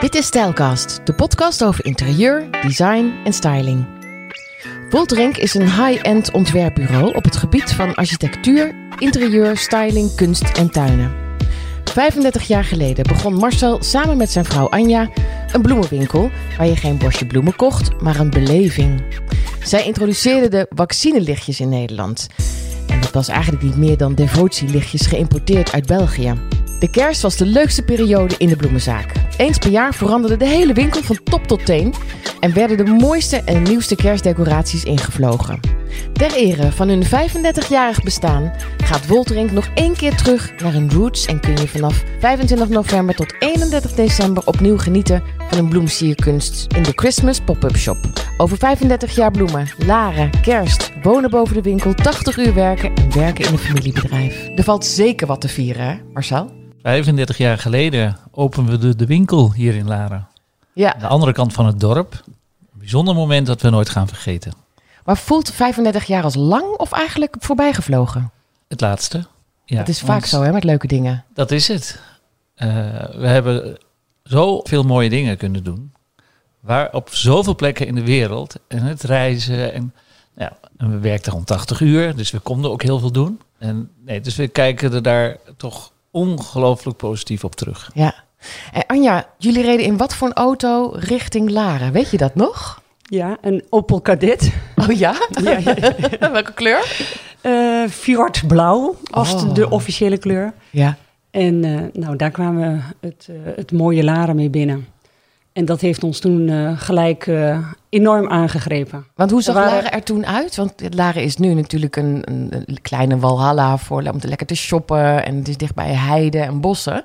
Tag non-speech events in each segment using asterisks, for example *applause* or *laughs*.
Dit is Stijlcast, de podcast over interieur, design en styling. Wolterink is een high-end ontwerpbureau op het gebied van architectuur, interieur, styling, kunst en tuinen. 35 jaar geleden begon Marcel samen met zijn vrouw Anja een bloemenwinkel waar je geen bosje bloemen kocht, maar een beleving. Zij introduceerde de vaccinelichtjes in Nederland. En dat was eigenlijk niet meer dan devotielichtjes geïmporteerd uit België. De kerst was de leukste periode in de bloemenzaak. Eens per jaar veranderde de hele winkel van top tot teen en werden de mooiste en nieuwste kerstdecoraties ingevlogen. Ter ere van hun 35-jarig bestaan gaat Wolterink nog één keer terug naar hun roots en kun je vanaf 25 november tot 31 december opnieuw genieten van een bloemsierkunst in de Christmas Pop-up Shop. Over 35 jaar bloemen, laren, kerst, wonen boven de winkel, 80 uur werken en werken in een familiebedrijf. Er valt zeker wat te vieren, hè, Marcel? 35 jaar geleden openden we de, de winkel hier in Laren. Ja, Aan de andere kant van het dorp. Een bijzonder moment dat we nooit gaan vergeten. maar voelt 35 jaar als lang of eigenlijk voorbijgevlogen? Het laatste. Ja, dat is vaak zo, hè, met leuke dingen. Dat is het. Eh, we hebben zoveel mooie dingen kunnen doen. Waar op zoveel plekken in de wereld. En het reizen. En, ja, en we werkten rond 80 uur. Dus we konden ook heel veel doen. En, nee, dus we kijken er daar toch ongelooflijk positief op terug. Ja. En Anja, jullie reden in wat voor een auto richting Laren? Weet je dat nog? Ja, een Opel Kadett. Oh ja? *laughs* Ja, ja. *laughs* Welke kleur? Eh, Fjord Blauw was Oh. de officiële kleur. Ja. En eh, nou, daar kwamen we het, eh, het mooie Laren mee binnen. En dat heeft ons toen eh, gelijk eh, enorm aangegrepen. Want hoe zag waren- Laren er toen uit? Want Laren is nu natuurlijk een, een, een kleine walhalla voor, om te lekker te shoppen. En het is dichtbij heide en bossen.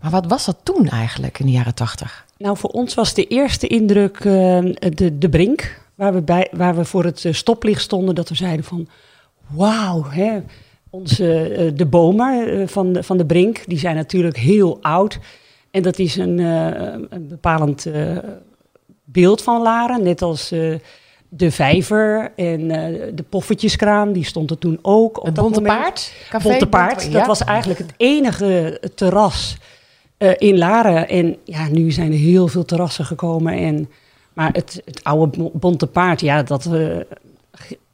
Maar wat was dat toen eigenlijk in de jaren tachtig? Nou, voor ons was de eerste indruk eh, de, de brink. Waar we, bij, waar we voor het stoplicht stonden. Dat we zeiden van, wauw, hè. Onze, de bomen van, de, van de brink, die zijn natuurlijk heel oud. En dat is een, eh, een bepalend eh, beeld van Laren. Net als eh, de vijver en de poffertjeskraam, die stond er toen ook. Op Het Bonte. Paard? Café Bonte Paard, dat was eigenlijk het enige terras in Laren. En ja, nu zijn er heel veel terrassen gekomen. En, maar het, het oude Bo- Bonte Paard, ja, dat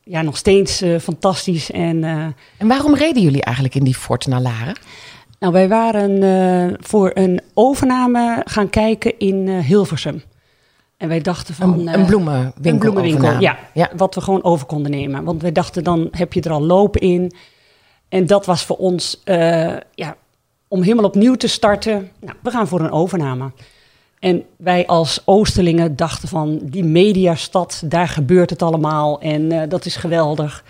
ja, nog steeds fantastisch. En En waarom reden jullie eigenlijk in die fort naar Laren? Nou, wij waren eh, voor een overname gaan kijken in eh, Hilversum. En wij dachten van... Een, eh, een bloemenwinkel. een bloemenwinkel, ja, ja. Wat we gewoon over konden nemen. Want wij dachten, dan heb je er al lopen in. En dat was voor ons, ja, om helemaal opnieuw te starten. Nou, we gaan voor een overname. En wij als Oosterlingen dachten van, die mediastad, daar gebeurt het allemaal. En dat is geweldig.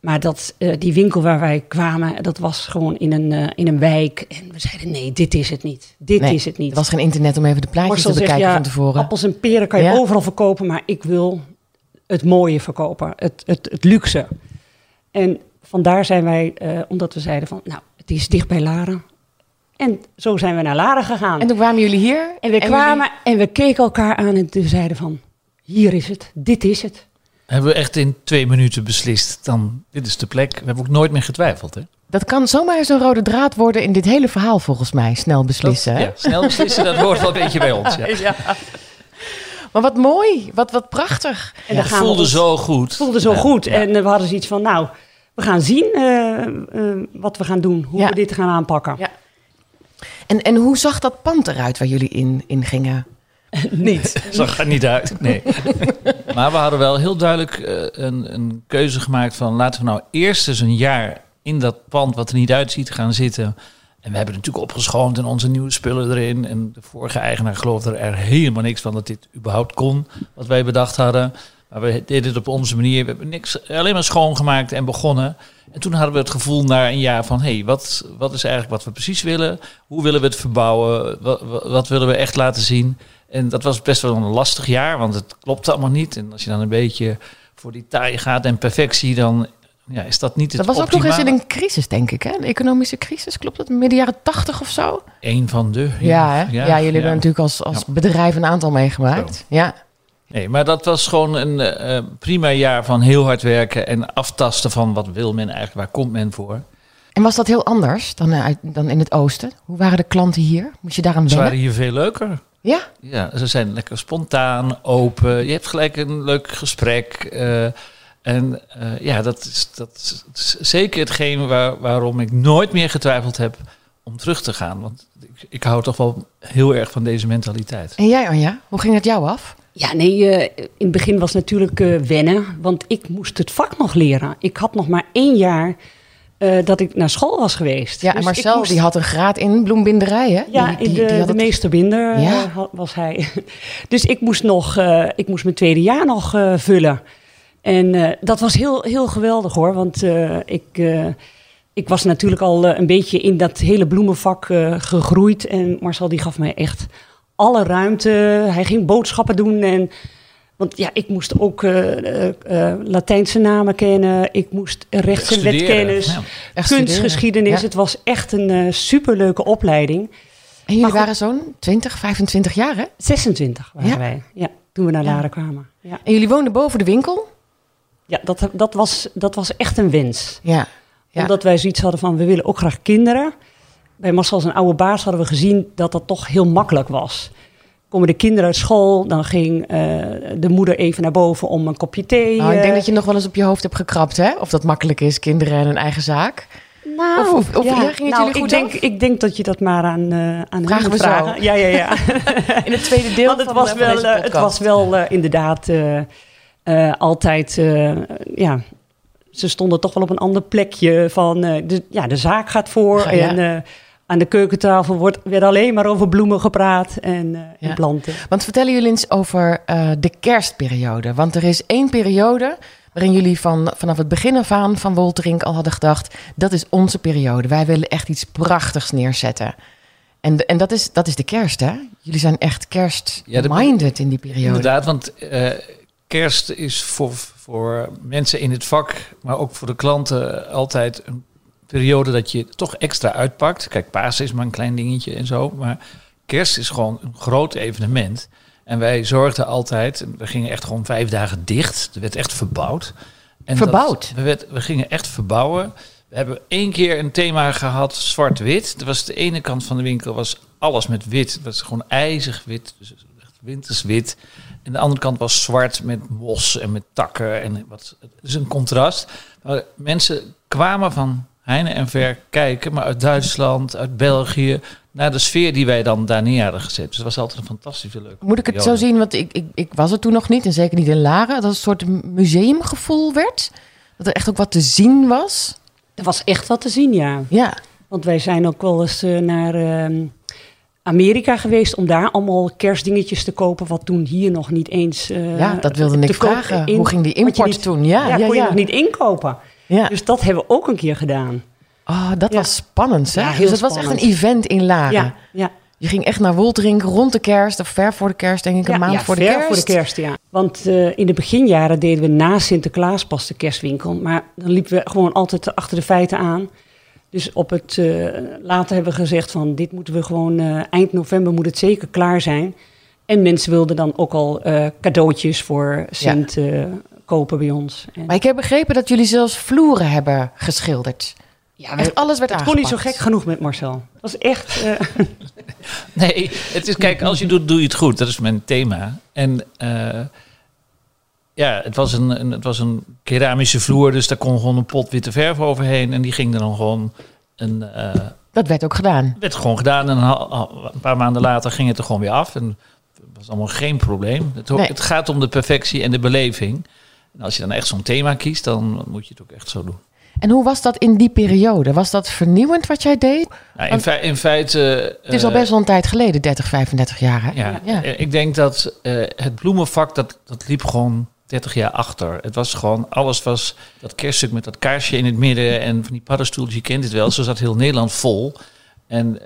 Maar dat, eh, die winkel waar wij kwamen, dat was gewoon in een, eh, in een wijk. En we zeiden, nee, dit is het niet. Dit Nee, is het niet. Er was geen internet om even de plaatjes Marcel te zegt, bekijken ja, van tevoren. Appels en peren kan je Ja. overal verkopen, maar ik wil het mooie verkopen, het, het, het luxe. En vandaar zijn wij, eh, omdat we zeiden van, nou, het is dicht bij Laren. En zo zijn we naar Laren gegaan. En toen kwamen jullie hier. En we kwamen en we keken elkaar aan en we zeiden van, hier is het, dit is het. Hebben we echt in twee minuten beslist. Dan, dit is de plek. We hebben ook nooit meer getwijfeld. Hè? Dat kan zomaar zo'n rode draad worden in dit hele verhaal volgens mij. Snel beslissen. hè? Ja, snel beslissen, dat hoort wel een beetje bij ons. Ja. *laughs* Maar wat mooi, wat, wat prachtig. En het voelde ons- zo goed. Het voelde zo Ja, goed. ja. En we hadden zoiets van, nou, we gaan zien eh, eh, wat we gaan doen, hoe Ja. we dit gaan aanpakken. Ja. En, en hoe zag dat pand eruit waar jullie in, in gingen? *laughs* Niet. Zag er niet uit, nee. *laughs* maar we hadden wel heel duidelijk eh, een, een keuze gemaakt van... laten we nou eerst eens een jaar in dat pand wat er niet uitziet gaan zitten. En we hebben natuurlijk opgeschoond en onze nieuwe spullen erin. En de vorige eigenaar geloofde er helemaal niks van dat dit überhaupt kon, wat wij bedacht hadden. Maar we deden het op onze manier. We hebben niks, alleen maar schoongemaakt en begonnen. En toen hadden we het gevoel na een jaar van... hé, hey, wat, wat is eigenlijk wat we precies willen? Hoe willen we het verbouwen? Wat, wat, wat willen we echt laten zien? En dat was best wel een lastig jaar, want het klopt allemaal niet. En als je dan een beetje voor die taai gaat en perfectie... dan ja, is dat niet het Dat was ook nog eens in een crisis, denk ik. Hè? Een economische crisis, klopt dat? Midden jaren tachtig of zo? Een van de... Ja, ja, jullie hebben natuurlijk als, als bedrijf een aantal meegemaakt. Ja. Nee, maar dat was gewoon een eh, eh, prima jaar van heel hard werken... en aftasten van wat wil men eigenlijk, waar komt men voor. En was dat heel anders dan, eh, dan in het oosten? Hoe waren de klanten hier? Moest je daar aan Ze waren hier veel leuker. Ja? Ja, ze zijn lekker spontaan, open. Je hebt gelijk een leuk gesprek. eh, en eh, ja, dat is, dat is zeker hetgeen waar, waarom ik nooit meer getwijfeld heb om terug te gaan. Want ik, ik hou toch wel heel erg van deze mentaliteit. En jij Anja, hoe ging het jou af? Ja, nee, eh, in het begin was het natuurlijk eh, wennen, want ik moest het vak nog leren. Ik had nog maar één jaar eh, dat ik naar school was geweest. Ja, en Dus Marcel moest- die had een graad in bloembinderij, hè? Ja, die, die, de, die had de het- meesterbinder eh, Ja. was hij. *laughs* Dus ik moest, nog, eh, ik moest mijn tweede jaar nog vullen. En dat was heel, heel geweldig hoor. Want ik, ik was natuurlijk al een beetje in dat hele bloemenvak gegroeid. En Marcel die gaf mij echt alle ruimte. Hij ging boodschappen doen. En, want ja, ik moest ook eh, eh, eh, Latijnse namen kennen. Ik moest rechts- en wetkennis. ja. Kunstgeschiedenis. Ja. Het was echt een eh, superleuke opleiding. En jullie waren zo'n 20, 25 jaar, hè? 26 waren Ja. wij, ja, toen we naar Ja. Laren kwamen. Ja, En jullie woonden boven de winkel? ja dat, dat, was, dat was echt een wens. Ja. ja. Omdat wij zoiets hadden van, we willen ook graag kinderen. Bij Marcel zijn oude baas hadden we gezien dat dat toch heel makkelijk was. Komen de kinderen uit school, dan ging eh, de moeder even naar boven om een kopje thee. Nou, ik denk eh, dat je nog wel eens op je hoofd hebt gekrapt, hè? Of dat makkelijk is, kinderen en een eigen zaak. Nou, Of- of- of- ja, ging het nou, jullie goed ik, denk, af? ik denk dat je dat maar aan, eh aan hem Vragen moet zo. vragen. Ja, ja, ja. *laughs* In het tweede deel Want het van, was wel, deze het was wel inderdaad altijd, ja, ze stonden toch wel op een ander plekje van, de, ja, de zaak gaat voor Ja, en aan de keukentafel wordt weer alleen maar over bloemen gepraat en, eh, Ja. en planten. Want vertellen jullie eens over eh, de kerstperiode. Want er is één periode waarin jullie van, vanaf het begin af aan van Wolterink al hadden gedacht... dat is onze periode. Wij willen echt iets prachtigs neerzetten. En, en dat, is, dat is de kerst, hè? Jullie zijn echt Ja, de- kerst-minded in die periode. Inderdaad, want eh, kerst is voor, voor mensen in het vak, maar ook voor de klanten altijd een periode dat je toch extra uitpakt. Kijk, Pasen is maar een klein dingetje en zo, maar kerst is gewoon een groot evenement. En wij zorgden altijd, we gingen echt gewoon vijf dagen dicht. Er werd echt verbouwd. En dat- Verbouwd? we, werd- we gingen echt verbouwen. We hebben één keer een thema gehad, zwart-wit. Dat was de ene kant van de winkel, was alles met wit. Het was gewoon ijzig wit, dus echt winters wit. En de andere kant was zwart met mos en met takken. En wat, dus een contrast. Maar mensen kwamen van heine en ver kijken, maar uit Duitsland, uit België, naar de sfeer die wij dan daar neer hadden gezet. Dus dat was altijd een fantastische leuke Moet ik het zo zien? Want ik, ik, ik was er toen nog niet, en zeker niet in Laren. Dat het een soort museumgevoel werd. Dat er echt ook wat te zien was. Er was echt wat te zien, ja. Ja, Want wij zijn ook wel eens eh, naar ehm, Amerika geweest om daar allemaal kerstdingetjes te kopen, wat toen hier nog niet eens. eh, ja dat wilde ik vragen. in- Hoe ging die je import niet- toen? Ja, Ja, ja, kon je ja. nog niet inkopen. Ja. Dus dat hebben we ook een keer gedaan. Oh, dat Ja. was spannend, hè? Ja, dus dat was echt een event in Laren. Ja, ja. Je ging echt naar Woltering rond de kerst, of ver voor de kerst, denk ik, een maand voor de ver kerst. voor de kerst, ja. Want eh, in de beginjaren deden we na Sinterklaas pas de kerstwinkel. Maar dan liepen we gewoon altijd achter de feiten aan. Dus op het, eh, later hebben we gezegd van dit moeten we gewoon eh, eind november moet het zeker klaar zijn. En mensen wilden dan ook al cadeautjes voor Sint kopen bij ons. En, Maar ik heb begrepen dat jullie zelfs vloeren hebben geschilderd. ja, Echt alles werd het kon niet zo gek genoeg met Marcel. Het was echt... eh, *laughs* Nee, het is, kijk, als je doet, doe je het goed. Dat is mijn thema. En eh, ja, het was een, een, het was een keramische vloer, dus daar kon gewoon een pot witte verf overheen. En die ging er dan gewoon een, eh, Dat werd ook gedaan. werd gewoon gedaan. En een, paar maanden later ging het er gewoon weer af. En het was allemaal geen probleem. Het, Nee. het gaat om de perfectie en de beleving. En als je dan echt zo'n thema kiest, dan moet je het ook echt zo doen. En hoe was dat in die periode? Was dat vernieuwend wat jij deed? Nou, in, fei- in feite... Het is al eh, best wel een tijd geleden, 30, 35 jaar. Hè? Ja, Ja. eh, ik denk dat eh, het bloemenvak, dat, dat liep gewoon 30 jaar achter. Het was gewoon, alles was dat kerststuk met dat kaarsje in het midden en van die paddenstoeltjes, je kent het wel. Zo zat heel Nederland vol. En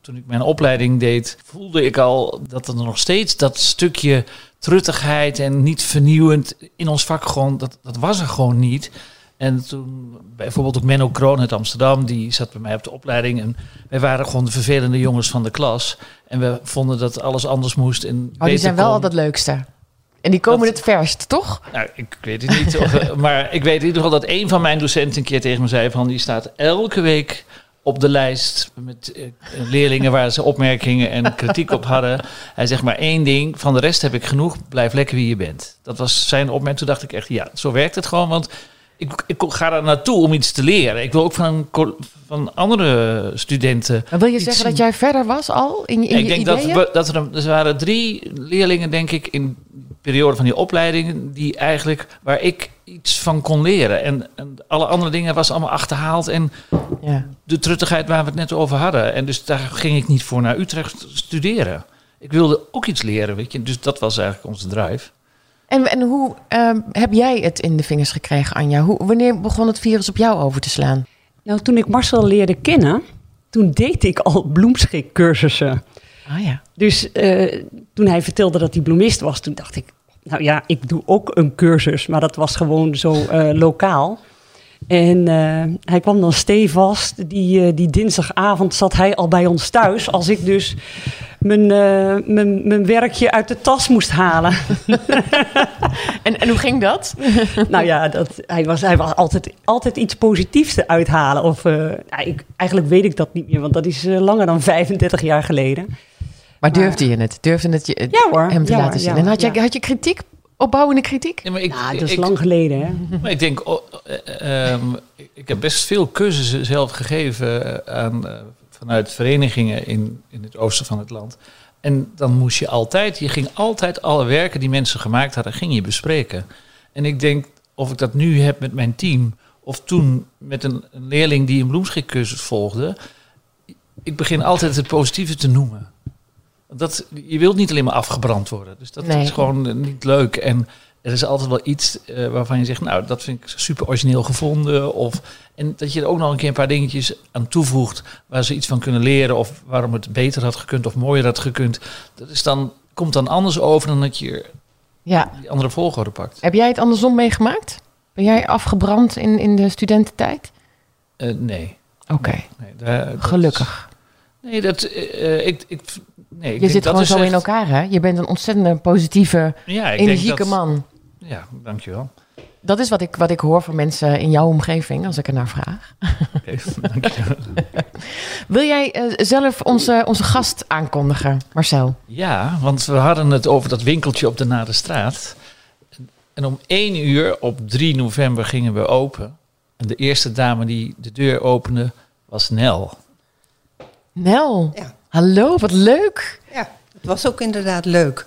toen ik mijn opleiding deed, voelde ik al dat er nog steeds dat stukje truttigheid en niet vernieuwend in ons vak gewoon, dat, dat was er gewoon niet. En toen bijvoorbeeld ook Menno Kroon uit Amsterdam, die zat bij mij op de opleiding. En wij waren gewoon de vervelende jongens van de klas. En we vonden dat alles anders moest. En Oh, die zijn wel kon. altijd het leukste. En die komen Dat- het verst, toch? Nou, ik weet het niet. of, eh, maar ik weet in ieder geval dat een van mijn docenten een keer tegen me zei van... die staat elke week op de lijst met eh, leerlingen waar ze opmerkingen en kritiek op hadden. Hij zegt maar één ding, van de rest heb ik genoeg, blijf lekker wie je bent. Dat was zijn opmerking. Toen dacht ik echt, ja, zo werkt het gewoon, want ik, ik ga daar naartoe om iets te leren. Ik wil ook van, van andere studenten. Maar wil je zeggen zien. dat jij verder was al in, in ik je denk dat, we, dat er, een- waren drie leerlingen, denk ik, in periode van die opleiding, die eigenlijk waar ik iets van kon leren. En, en alle andere dingen was allemaal achterhaald. En Ja. de truttigheid waar we het net over hadden. En dus daar ging ik niet voor naar Utrecht studeren. Ik wilde ook iets leren, weet je. Dus dat was eigenlijk onze drive. En, en hoe ehm, heb jij het in de vingers gekregen, Anja? Hoe, wanneer begon het virus op jou over te slaan? Nou, toen ik Marcel leerde kennen, toen deed ik al bloemschikcursussen. Ah ja. Dus eh, toen hij vertelde dat hij bloemist was, toen dacht ik, nou ja, ik doe ook een cursus, maar dat was gewoon zo eh, lokaal. En eh, hij kwam dan stevast. Die, eh, die dinsdagavond zat hij al bij ons thuis. Als ik dus mijn, mijn, mijn werkje uit de tas moest halen. *laughs* En, en hoe ging dat? *laughs* nou ja, dat, hij was, hij was altijd, altijd iets positiefs eruit halen. Of, nou, ik, eigenlijk weet ik dat niet meer, want dat is langer dan 35 jaar geleden. Maar durfde je het? Durfde het je, Ja hoor, hem te ja laten hoor, zien? ja en had je, had je kritiek? Opbouwende kritiek? Ja, maar ik, dat is ik, lang geleden, hè? *laughs* Maar ik denk, oh, eh, ehm, ik heb best veel cursussen zelf gegeven aan, eh, vanuit verenigingen in, in het oosten van het land. En dan moest je altijd, je ging altijd alle werken die mensen gemaakt hadden, ging je bespreken. En ik denk, of ik dat nu heb met mijn team, of toen met een, een leerling die een bloemschikcursus volgde, ik begin altijd het positieve te noemen. Dat, je wilt niet alleen maar afgebrand worden. Dus dat Nee. is gewoon eh, niet leuk. En er is altijd wel iets eh, waarvan je zegt, nou, dat vind ik super origineel gevonden. Of, en dat je er ook nog een keer een paar dingetjes aan toevoegt waar ze iets van kunnen leren. Of waarom het beter had gekund of mooier had gekund. Dat is dan, komt dan anders over dan dat je Ja. die andere volgorde pakt. Heb jij het andersom meegemaakt? Ben jij afgebrand in, in de studententijd? Eh, nee. Oké, nee gelukkig. nee, dat, ik, ik, nee, ik Je denk zit dat gewoon is zo in elkaar, hè? Je bent een ontzettend positieve, Ja, ik denk energieke dat- man. Ja, dankjewel. Dat is wat ik, wat ik hoor van mensen in jouw omgeving, als ik er naar vraag. Oké, *laughs* dankjewel. *laughs* Wil jij eh, zelf onze, onze gast aankondigen, Marcel? Ja, want we hadden het over dat winkeltje op de Nare Straat. En om één uur op 3 november gingen we open. En de eerste dame die de deur opende was Nel. Nel, Ja. Hallo, wat leuk. Ja, het was ook inderdaad leuk.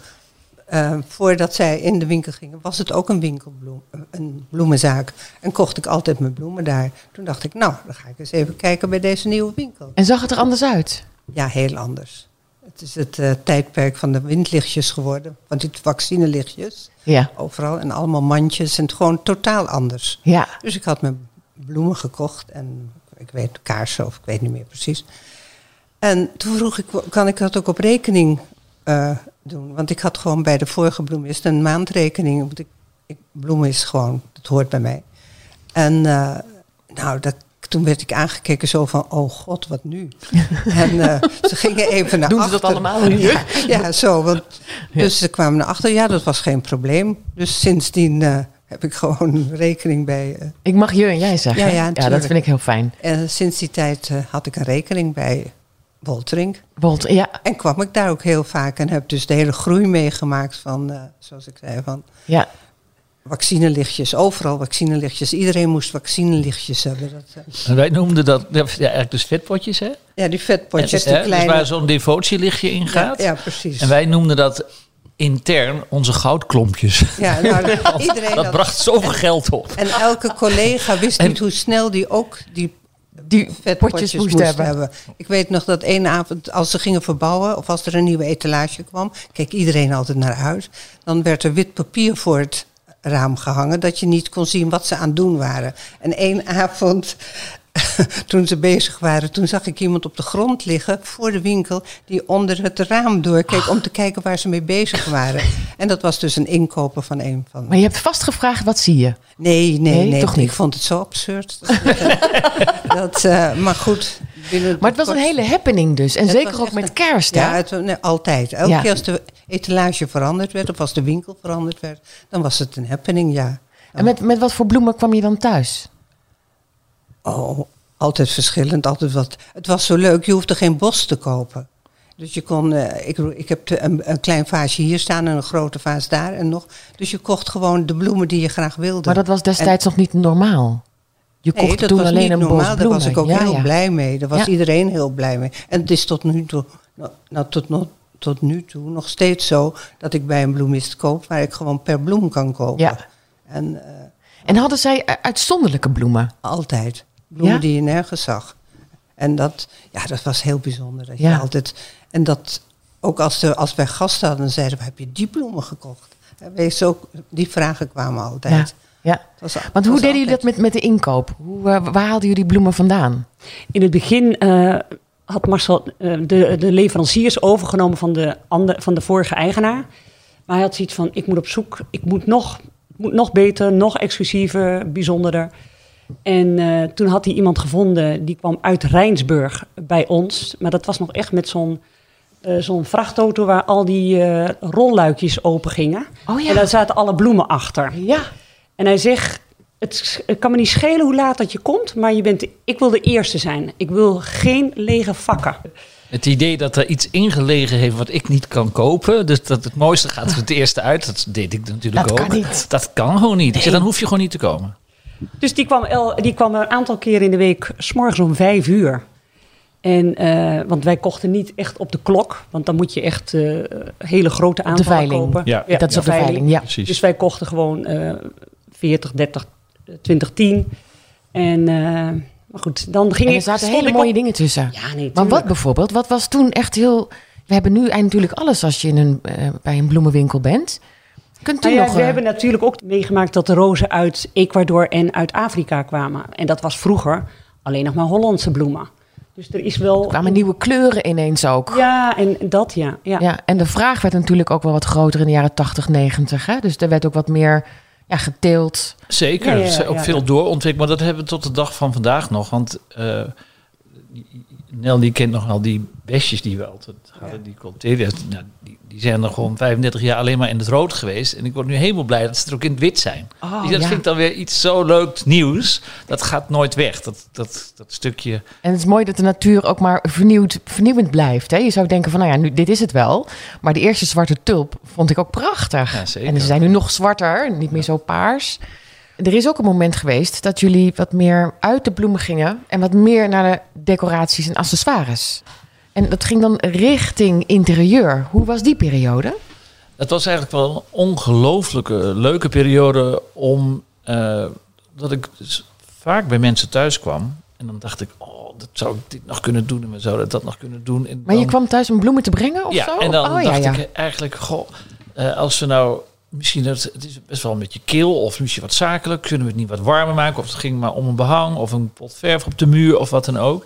Eh, voordat zij in de winkel gingen, was het ook een winkelbloem, een bloemenzaak. En kocht ik altijd mijn bloemen daar. Toen dacht ik, nou, dan ga ik eens even kijken bij deze nieuwe winkel. En zag het er anders uit? Ja, heel anders. Het is het eh, tijdperk van de windlichtjes geworden. Van die vaccinelichtjes. Ja, Overal en allemaal mandjes. En het gewoon totaal anders. ja. Dus ik had mijn bloemen gekocht en ik weet kaarsen of ik weet niet meer precies. En toen vroeg ik, kan ik dat ook op rekening eh, doen? Want ik had gewoon bij de vorige bloemist een maandrekening. Want ik, ik, bloemen is gewoon, dat hoort bij mij. En eh, nou, dat, toen werd ik aangekeken zo van, oh god, wat nu? *laughs* en eh, ze gingen even naar Doen ze achter. dat allemaal hier? Ja, zo. Want, *laughs* Dus ze kwamen naar achter. Ja, dat was geen probleem. Dus sindsdien heb ik gewoon *laughs* rekening bij. Ik mag je en jij zeggen. Ja, ja, ja dat vind ik heel fijn. en sinds die tijd had ik een rekening bij Wolterink. Wolt, ja, En kwam ik daar ook heel vaak. En heb dus de hele groei meegemaakt van, eh, zoals ik zei, van ja. vaccinelichtjes. Overal vaccinelichtjes. Iedereen moest vaccinelichtjes hebben. Dat, eh, En wij noemden dat ja, eigenlijk dus vetpotjes, hè? ja, die vetpotjes, Hè, die dus kleine. waar zo'n devotielichtje in gaat. ja, precies. En wij noemden dat intern onze goudklompjes. ja, *laughs* nou, iedereen Dat bracht zoveel geld op. En elke collega wist En- niet hoe snel die ook die Die vetpotjes potjes moest, moest hebben. hebben. Ik weet nog dat één avond, als ze gingen verbouwen of als er een nieuwe etalage kwam, keek iedereen altijd naar huis. Dan werd er wit papier voor het raam gehangen, dat je niet kon zien wat ze aan het doen waren. En één avond, *laughs* toen ze bezig waren, toen zag ik iemand op de grond liggen voor de winkel die onder het raam doorkeek om te kijken waar ze mee bezig waren. En dat was dus een inkoper van een van. Maar je hebt vast gevraagd, wat zie je? Nee, nee, Nee, nee. toch niet? Ik vond het zo absurd. dat, *laughs* eh, maar goed. Maar het was een hele happening dus. En zeker ook met een- kerst, hè? Ja, het, nee, altijd. Elke Ja. keer als de etalage veranderd werd, of als de winkel veranderd werd, dan was het een happening, ja. En met, met wat voor bloemen kwam je dan thuis? Oh, Altijd verschillend, altijd wat. Het was zo leuk, je hoefde geen bos te kopen. Dus je kon, eh, ik, ik heb een, een klein vaasje hier staan en een grote vaas daar en nog. Dus je kocht gewoon de bloemen die je graag wilde. Maar dat was destijds nog niet normaal. Je Nee, kocht dat toen was alleen niet een normaal. bos Daar was ik ook Ja, heel ja. blij mee. Daar was Ja. iedereen heel blij mee. En het is tot nu toe, nou, nou, tot, nog- tot nu toe nog steeds zo dat ik bij een bloemist koop waar ik gewoon per bloem kan kopen. Ja. En eh, En hadden zij uitzonderlijke bloemen? altijd. Bloemen Ja? die je nergens zag. En dat, ja, dat was heel bijzonder. Dat Ja. je altijd, en dat ook als, de, als wij gasten hadden, zeiden we, heb je die bloemen gekocht? Wees ook, die vragen kwamen altijd. ja. Was- Want hoe deden jullie dat met, met de inkoop? Hoe, eh, waar haalden jullie bloemen vandaan? In het begin eh, had Marcel eh, de, de leveranciers overgenomen van de, ander, van de vorige eigenaar. Maar hij had zoiets van, ik moet op zoek, ik moet nog, moet nog beter, nog exclusiever, bijzonderder. En eh, toen had hij iemand gevonden, die kwam uit Rijnsburg bij ons. Maar dat was nog echt met zo'n eh, zo'n vrachtauto waar al die eh, rolluikjes open gingen. Oh En daar zaten alle bloemen achter. Ja. En hij zegt, het, kan me niet schelen hoe laat dat je komt, maar je bent, ik wil de eerste zijn. Ik wil geen lege vakken. Het idee dat er iets ingelegen heeft wat ik niet kan kopen. Dus dat het mooiste gaat er het eerste uit. Dat deed ik natuurlijk Dat ook. kan niet. Dat kan gewoon niet. Ik zeg, dan hoef je gewoon niet te komen. Dus die kwam, el, die kwam een aantal keren in de week, s'morgens om vijf uur. En, eh, want wij kochten niet echt op de klok, want dan moet je echt eh, hele grote de aantallen veiling. kopen. Ja. dat is op de veiling, ja. Precies. Dus wij kochten gewoon eh 40, 30, eh, 20, 10. En, eh, maar goed, dan ging En er zaten hele mooie op- dingen tussen. Ja, nee, Maar wat bijvoorbeeld, wat was toen echt heel... We hebben nu natuurlijk alles als je in een, bij een bloemenwinkel bent. Kunt u Nou ja, nog... we eh, hebben natuurlijk ook meegemaakt dat de rozen uit Ecuador en uit Afrika kwamen. En dat was vroeger alleen nog maar Hollandse bloemen. Dus er is wel... kwamen nieuwe kleuren ineens ook. Ja, en dat ja. ja. Ja, en de vraag werd natuurlijk ook wel wat groter in de jaren 80, 90. Hè? Dus er werd ook wat meer ja, geteeld. Zeker, Ja, ja, er is ook ja, veel ja. doorontwikkeld. Maar dat hebben we tot de dag van vandaag nog. Want eh Nel die kent nog wel die besjes die we altijd hadden. Die coltelia's, nou, die, die zijn er gewoon 35 jaar alleen maar in het rood geweest. En ik word nu helemaal blij dat ze er ook in het wit zijn. Oh, Dus dat ja. vind ik dan weer iets zo leuks nieuws. Dat gaat nooit weg. Dat, dat, dat stukje. En het is mooi dat de natuur ook maar vernieuwd, vernieuwend blijft. Hè? Je zou denken van, nou ja, nu, dit is het wel. Maar de eerste zwarte tulp vond ik ook prachtig. Ja. En ze zijn nu nog zwarter, niet meer zo paars. Er is ook een moment geweest dat jullie wat meer uit de bloemen gingen... en wat meer naar de decoraties en accessoires. En dat ging dan richting interieur. Hoe was die periode? Het was eigenlijk wel een ongelooflijke leuke periode om eh, dat ik dus vaak bij mensen thuis kwam en dan dacht ik, oh, dat zou ik dit nog kunnen doen en we zouden dat nog kunnen doen. En Maar je kwam thuis om bloemen te brengen of ja, zo? en dan oh, dacht ja. ik eigenlijk, goh, eh, als we nou misschien dat het is best wel een beetje kil of misschien wat zakelijk, kunnen we het niet wat warmer maken? Of het ging maar om een behang of een pot verf op de muur of wat dan ook.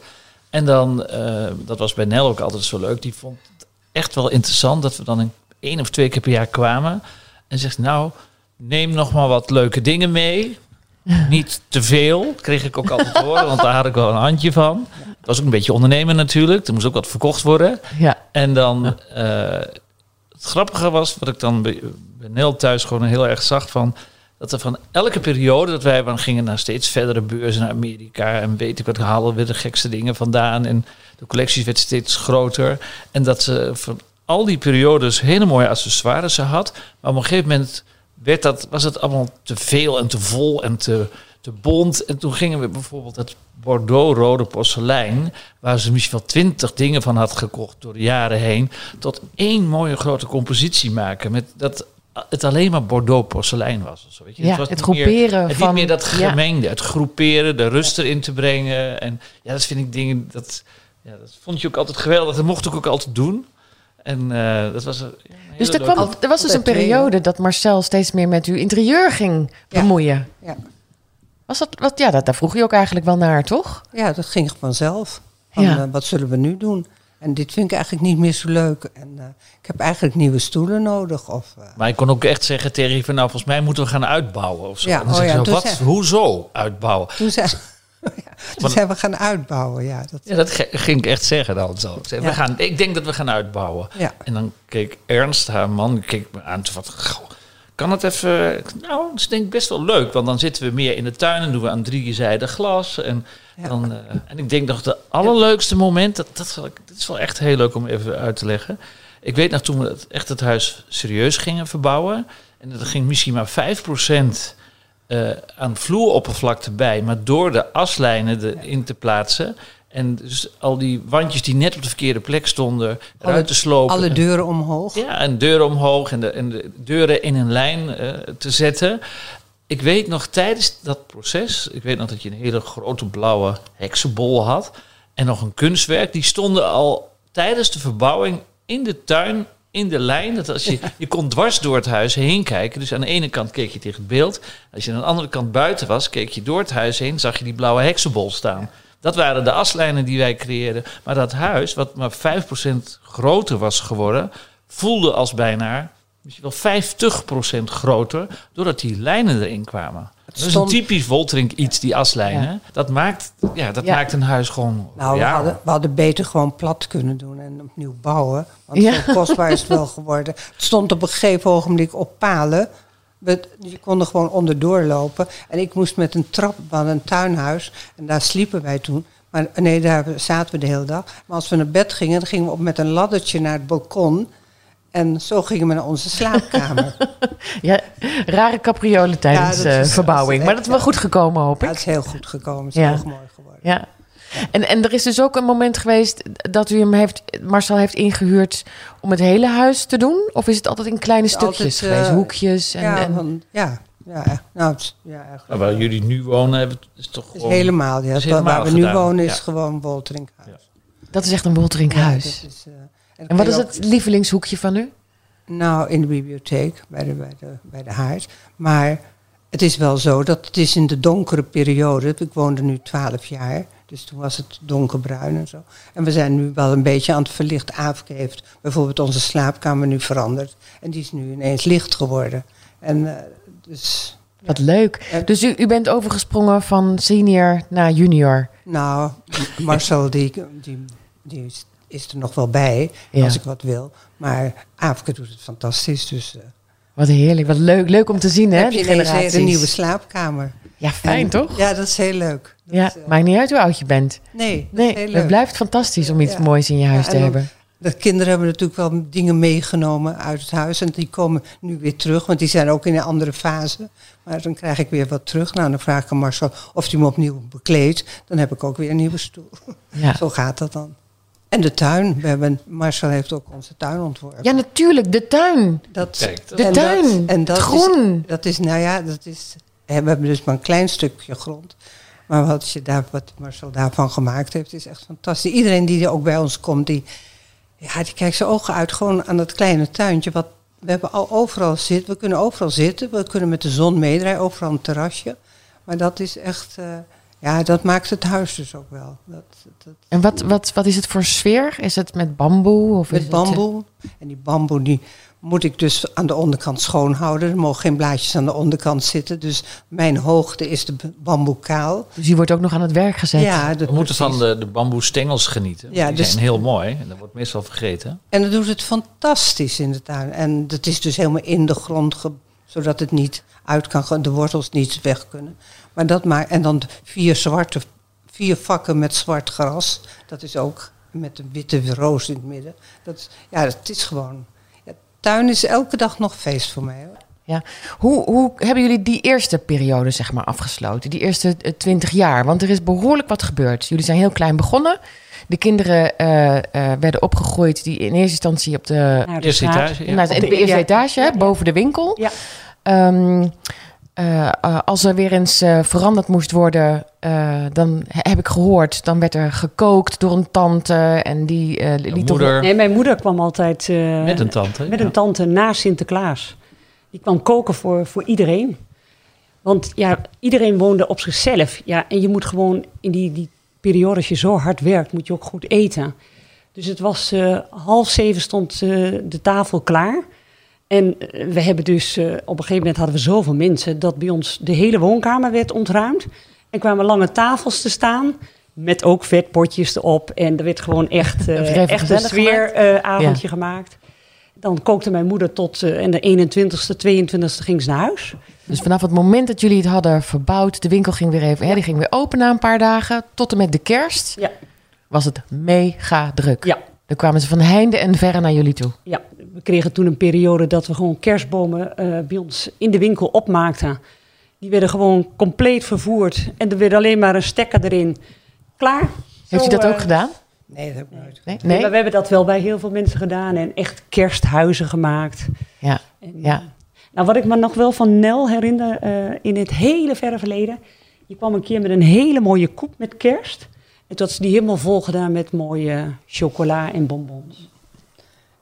En dan, eh, dat was bij Nel ook altijd zo leuk, die vond het echt wel interessant dat we dan een, één of twee keer per jaar kwamen en zegt, nou, neem nog maar wat leuke dingen mee. Niet te veel, kreeg ik ook altijd te horen, want daar had ik wel een handje van. Het was ook een beetje ondernemen natuurlijk, er moest ook wat verkocht worden. ja. En dan, eh, het grappige was, wat ik dan bij Nel thuis gewoon heel erg zag van, dat er van elke periode dat wij dan gingen naar steeds verdere beurzen naar Amerika en weet ik wat haalden we de gekste dingen vandaan en de collecties werd steeds groter en dat ze van al die periodes hele mooie accessoires had, maar op een gegeven moment werd dat, was het allemaal te veel en te vol en te, te bont. En toen gingen we bijvoorbeeld het Bordeaux-rode porselein, waar ze misschien wel twintig dingen van had gekocht door de jaren heen, tot één mooie grote compositie maken. Met dat het alleen maar Bordeaux porselein was. Of zo, weet je. Ja, was het niet meer- groeperen het van- Niet meer dat ja. gemengde, het groeperen, de rust erin te brengen. En ja, dat vind ik dingen, dat, ja, dat vond je ook altijd geweldig. Dat mocht ik ook altijd doen. En eh, dat was een, Dus er, kwam, er was dus een periode dat Marcel steeds meer met uw interieur ging bemoeien. Ja. Was dat, wat, ja, dat, daar vroeg je ook eigenlijk wel naar, toch? Ja, dat ging vanzelf. Van, Ja. eh, wat zullen we nu doen? En dit vind ik eigenlijk niet meer zo leuk. En eh, ik heb eigenlijk nieuwe stoelen nodig. Of, eh, Maar ik kon ook echt zeggen tegen van, nou, volgens mij moeten we gaan uitbouwen of zo. Ja, oh ja, zo, wat, zei- hoezo uitbouwen? toen zijn, *laughs* *laughs* ja, toen zijn we gaan uitbouwen. Ja, dat, Ja, dat ging ik echt zeggen dan zo. Ik, zei, we gaan, ik denk dat we gaan uitbouwen. ja. En dan keek Ernst, haar man, keek me aan. Toen van, goh, kan het even... Nou, dat is denk ik best wel leuk. Want dan zitten we meer in de tuin en doen we aan drie zijden glas. En, Ja. dan, eh, en ik denk nog de allerleukste moment... Dat, dat, dat is wel echt heel leuk om even uit te leggen. Ik weet nog toen we het, echt het huis serieus gingen verbouwen... en er ging misschien maar 5% eh aan vloeroppervlakte bij... maar door de aslijnen erin te plaatsen... En dus al die wandjes die net op de verkeerde plek stonden, eruit te slopen. Alle deuren omhoog. Ja, en deuren omhoog en de, en de deuren in een lijn eh, te zetten. Ik weet nog tijdens dat proces, ik weet nog dat je een hele grote blauwe heksenbol had. En nog een kunstwerk. Die stonden al tijdens de verbouwing in de tuin, in de lijn. Dat als je, *laughs* je kon dwars door het huis heen kijken. Dus aan de ene kant keek je tegen het beeld. Als je aan de andere kant buiten was, keek je door het huis heen. Zag je die blauwe heksenbol staan. Dat waren de aslijnen die wij creëerden. Maar dat huis, wat maar 5% groter was geworden, voelde als bijna misschien wel 50% groter, doordat die lijnen erin kwamen. Dat is een stond- typisch Voltrink iets, die aslijnen. Ja. Dat, maakt, ja, dat Ja. maakt een huis gewoon... Nou, we, hadden, we hadden beter gewoon plat kunnen doen en opnieuw bouwen. Want Ja. zo kostbaar is het wel geworden. *laughs* Het stond op een gegeven ogenblik op palen. We, je kon er gewoon onderdoor lopen. En ik moest met een trap van een tuinhuis. En daar sliepen wij toen. Maar nee, daar zaten we de hele dag. Maar als we naar bed gingen, dan gingen we op met een laddertje naar het balkon. En zo gingen we naar onze slaapkamer. *laughs* Ja, rare capriolen tijdens Ja, eh, is- verbouwing. maar dat is wel goed gekomen, hoop Ja, ik. het is heel goed gekomen. Het is Ja. heel mooi geworden. Ja. En, en er is dus ook een moment geweest dat u hem heeft, Marcel heeft ingehuurd om het hele huis te doen? Of is het altijd in kleine stukjes altijd, geweest, eh, hoekjes? En, ja, en- van, ja, ja, nou, ja, eigenlijk. Nou, waar jullie nu wonen, hebben is toch Het is gewoon... helemaal, ja. is Waar- helemaal waar we nu wonen is ja. gewoon Wolterinkhuis. dat is echt een Wolterinkhuis. Ja, dat is, eh, en wat is het lievelingshoekje van u? Nou, in de bibliotheek, bij de, bij, de, bij de haard. Maar het is wel zo dat het is in de donkere periode. Ik woonde nu twaalf jaar, dus toen was het donkerbruin en zo. En we zijn nu wel een beetje aan het verlicht. Aafke heeft bijvoorbeeld onze slaapkamer nu veranderd. En die is nu ineens licht geworden. En eh, dus... Wat leuk. Dus u, u bent overgesprongen van senior naar junior. Nou, Marcel die, die, die is, er nog wel bij, Ja. als ik wat wil. Maar Aafke doet het fantastisch, dus... eh, Wat heerlijk, wat leuk. Leuk om te zien, hè? heb je generaties. een nieuwe slaapkamer. Ja, fijn En- toch? Ja, dat is heel leuk. Dat Ja, is, eh, maakt niet uit hoe oud je bent. nee, dat Nee, het blijft fantastisch om iets Ja. moois in je huis Ja, te hebben. De kinderen hebben natuurlijk wel dingen meegenomen uit het huis. En die komen nu weer terug, want die zijn ook in een andere fase. Maar dan krijg ik weer wat terug. Nou, dan vraag ik aan Marcel of hij me opnieuw bekleedt. Dan heb ik ook weer een nieuwe stoel. Ja. *laughs* Zo gaat dat dan. En de tuin. We hebben, Marcel heeft ook onze tuin ontworpen. ja, natuurlijk, de tuin. Dat, Kijk, dat- De en tuin, Dat, en dat groen. Is, dat is, nou ja, dat is. We hebben dus maar een klein stukje grond. Maar wat, je daar, wat Marcel daarvan gemaakt heeft, is echt fantastisch. Iedereen die er ook bij ons komt, die, ja, die kijkt zijn ogen uit gewoon aan dat kleine tuintje. Wat, we hebben al overal zitten. We kunnen overal zitten. We kunnen met de zon meedraaien, overal een terrasje. Maar dat is echt. eh, ja, dat maakt het huis dus ook wel. Dat, dat, En wat, wat, wat is het voor sfeer? Is het met bamboe? Of is met het, eh, bamboe. En die bamboe die moet ik dus aan de onderkant schoonhouden. Er mogen geen blaadjes aan de onderkant zitten. Dus mijn hoogte is de bamboe kaal. Dus die wordt ook nog aan het werk gezet. Ja, dat We moeten van de, de bamboestengels genieten. Ja, die dus- zijn heel mooi en dat wordt meestal vergeten. En dat doet het fantastisch in de tuin. En dat is dus helemaal in de grond, ge- zodat het niet uit kan gaan, de wortels niet weg kunnen. Maar dat maakt, en dan vier zwarte, vier vakken met zwart gras. Dat is ook met een witte roos in het midden. Dat, is- ja, het is gewoon. Ja, tuin is elke dag nog feest voor mij. Hoor. Ja. Hoe, hoe hebben jullie die eerste periode zeg maar, afgesloten? Die eerste eh, twintig jaar? Want er is behoorlijk wat gebeurd. Jullie zijn heel klein begonnen. De kinderen eh, eh, werden opgegroeid die in eerste instantie op de, Eerste etage, ja. de, de- eerste ja. etage, hè, boven de winkel. Ja. Ehm, eh, eh, als er weer eens eh, veranderd moest worden, eh, dan he- heb ik gehoord, dan werd er gekookt door een tante en die eh liet toch- moeder Nee, mijn moeder kwam altijd eh, met een tante. met ja. een tante na Sinterklaas. Die kwam koken voor, voor iedereen. Want ja, iedereen woonde op zichzelf. Ja, en je moet gewoon in die, die periode, als je zo hard werkt, moet je ook goed eten. Dus het was eh, half zeven stond eh, de tafel klaar. En eh, we hebben dus, eh, op een gegeven moment hadden we zoveel mensen... dat bij ons de hele woonkamer werd ontruimd. En kwamen lange tafels te staan... met ook vetpotjes erop. En er werd gewoon echt, even echt een sfeeravondje gemaakt. dan kookte mijn moeder tot eh, en de 21ste, 22ste ging ze naar huis. Dus vanaf het moment dat jullie het hadden verbouwd, de winkel ging weer even, hè, die ging weer open na een paar dagen, tot en met de kerst, Ja, was het mega druk. ja, Dan kwamen ze van heinde en verre naar jullie toe. ja. We kregen toen een periode dat we gewoon kerstbomen eh, bij ons in de winkel opmaakten. Die werden gewoon compleet vervoerd en er werd alleen maar een stekker erin. Klaar. Heeft u dat ook eh, gedaan? Nee, dat heb ik nooit. Nee? Nee, maar we hebben dat wel bij heel veel mensen gedaan en echt kersthuizen gemaakt. Ja. En, Ja. eh, Nou, wat ik me nog wel van Nel herinner eh, in het hele verre verleden. Je kwam een keer met een hele mooie koep met kerst. En toen had ze die helemaal vol gedaan met mooie chocola en bonbons.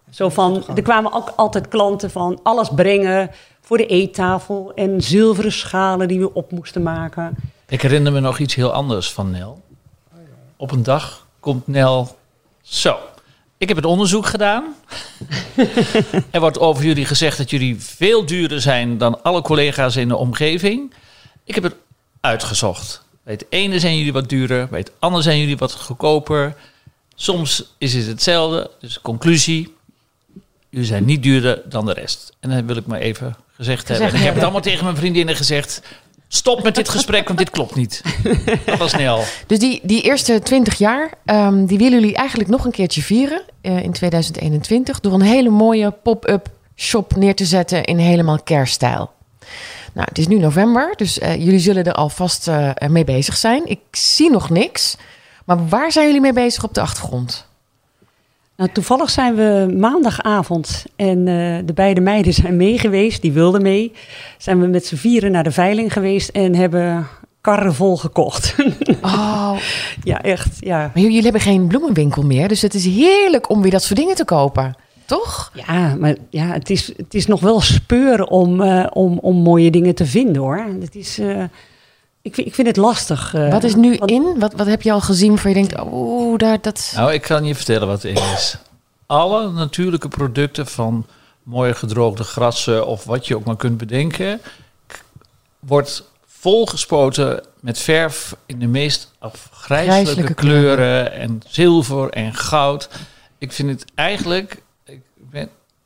Zo van, er kwamen ook altijd klanten van alles brengen voor de eettafel. En zilveren schalen die we op moesten maken. Ik herinner me nog iets heel anders van Nel. Op een dag komt Nel zo. Ik heb het onderzoek gedaan. *laughs* er wordt over jullie gezegd dat jullie veel duurder zijn dan alle collega's in de omgeving. Ik heb het uitgezocht. Bij het ene zijn jullie wat duurder, bij het andere zijn jullie wat goedkoper. Soms is het hetzelfde. Dus conclusie, jullie zijn niet duurder dan de rest. En dat wil ik maar even gezegd hebben. En ik heb het allemaal tegen mijn vriendinnen gezegd. Stop met dit gesprek, want dit klopt niet. Dat was snel. Dus die, die eerste 20 jaar, ehm, die willen jullie eigenlijk nog een keertje vieren eh, in 2021 door een hele mooie pop-up shop neer te zetten in helemaal kerststijl. Nou, het is nu november, dus eh, jullie zullen er alvast eh, mee bezig zijn. Ik zie nog niks, maar waar zijn jullie mee bezig op de achtergrond? Nou, toevallig zijn we maandagavond en eh, de beide meiden zijn mee geweest, die wilden mee. Zijn we met z'n vieren naar de veiling geweest en hebben karren vol gekocht. *laughs* Oh, ja, echt, ja. maar jullie hebben geen bloemenwinkel meer, dus het is heerlijk om weer dat soort dingen te kopen, toch? Ja, maar ja, het, is, het is nog wel speuren om, eh, om, om mooie dingen te vinden hoor. Het is, eh, ik, vind, ik vind het lastig. eh, Wat is nu in? Wat, wat heb je al gezien waar je denkt, oeh, daar, dat... Nou, ik kan je vertellen wat het is. Alle natuurlijke producten van mooie gedroogde grassen of wat je ook maar kunt bedenken, wordt volgespoten met verf in de meest afgrijzelijke Grijzelijke kleuren en zilver en goud. Ik vind het eigenlijk,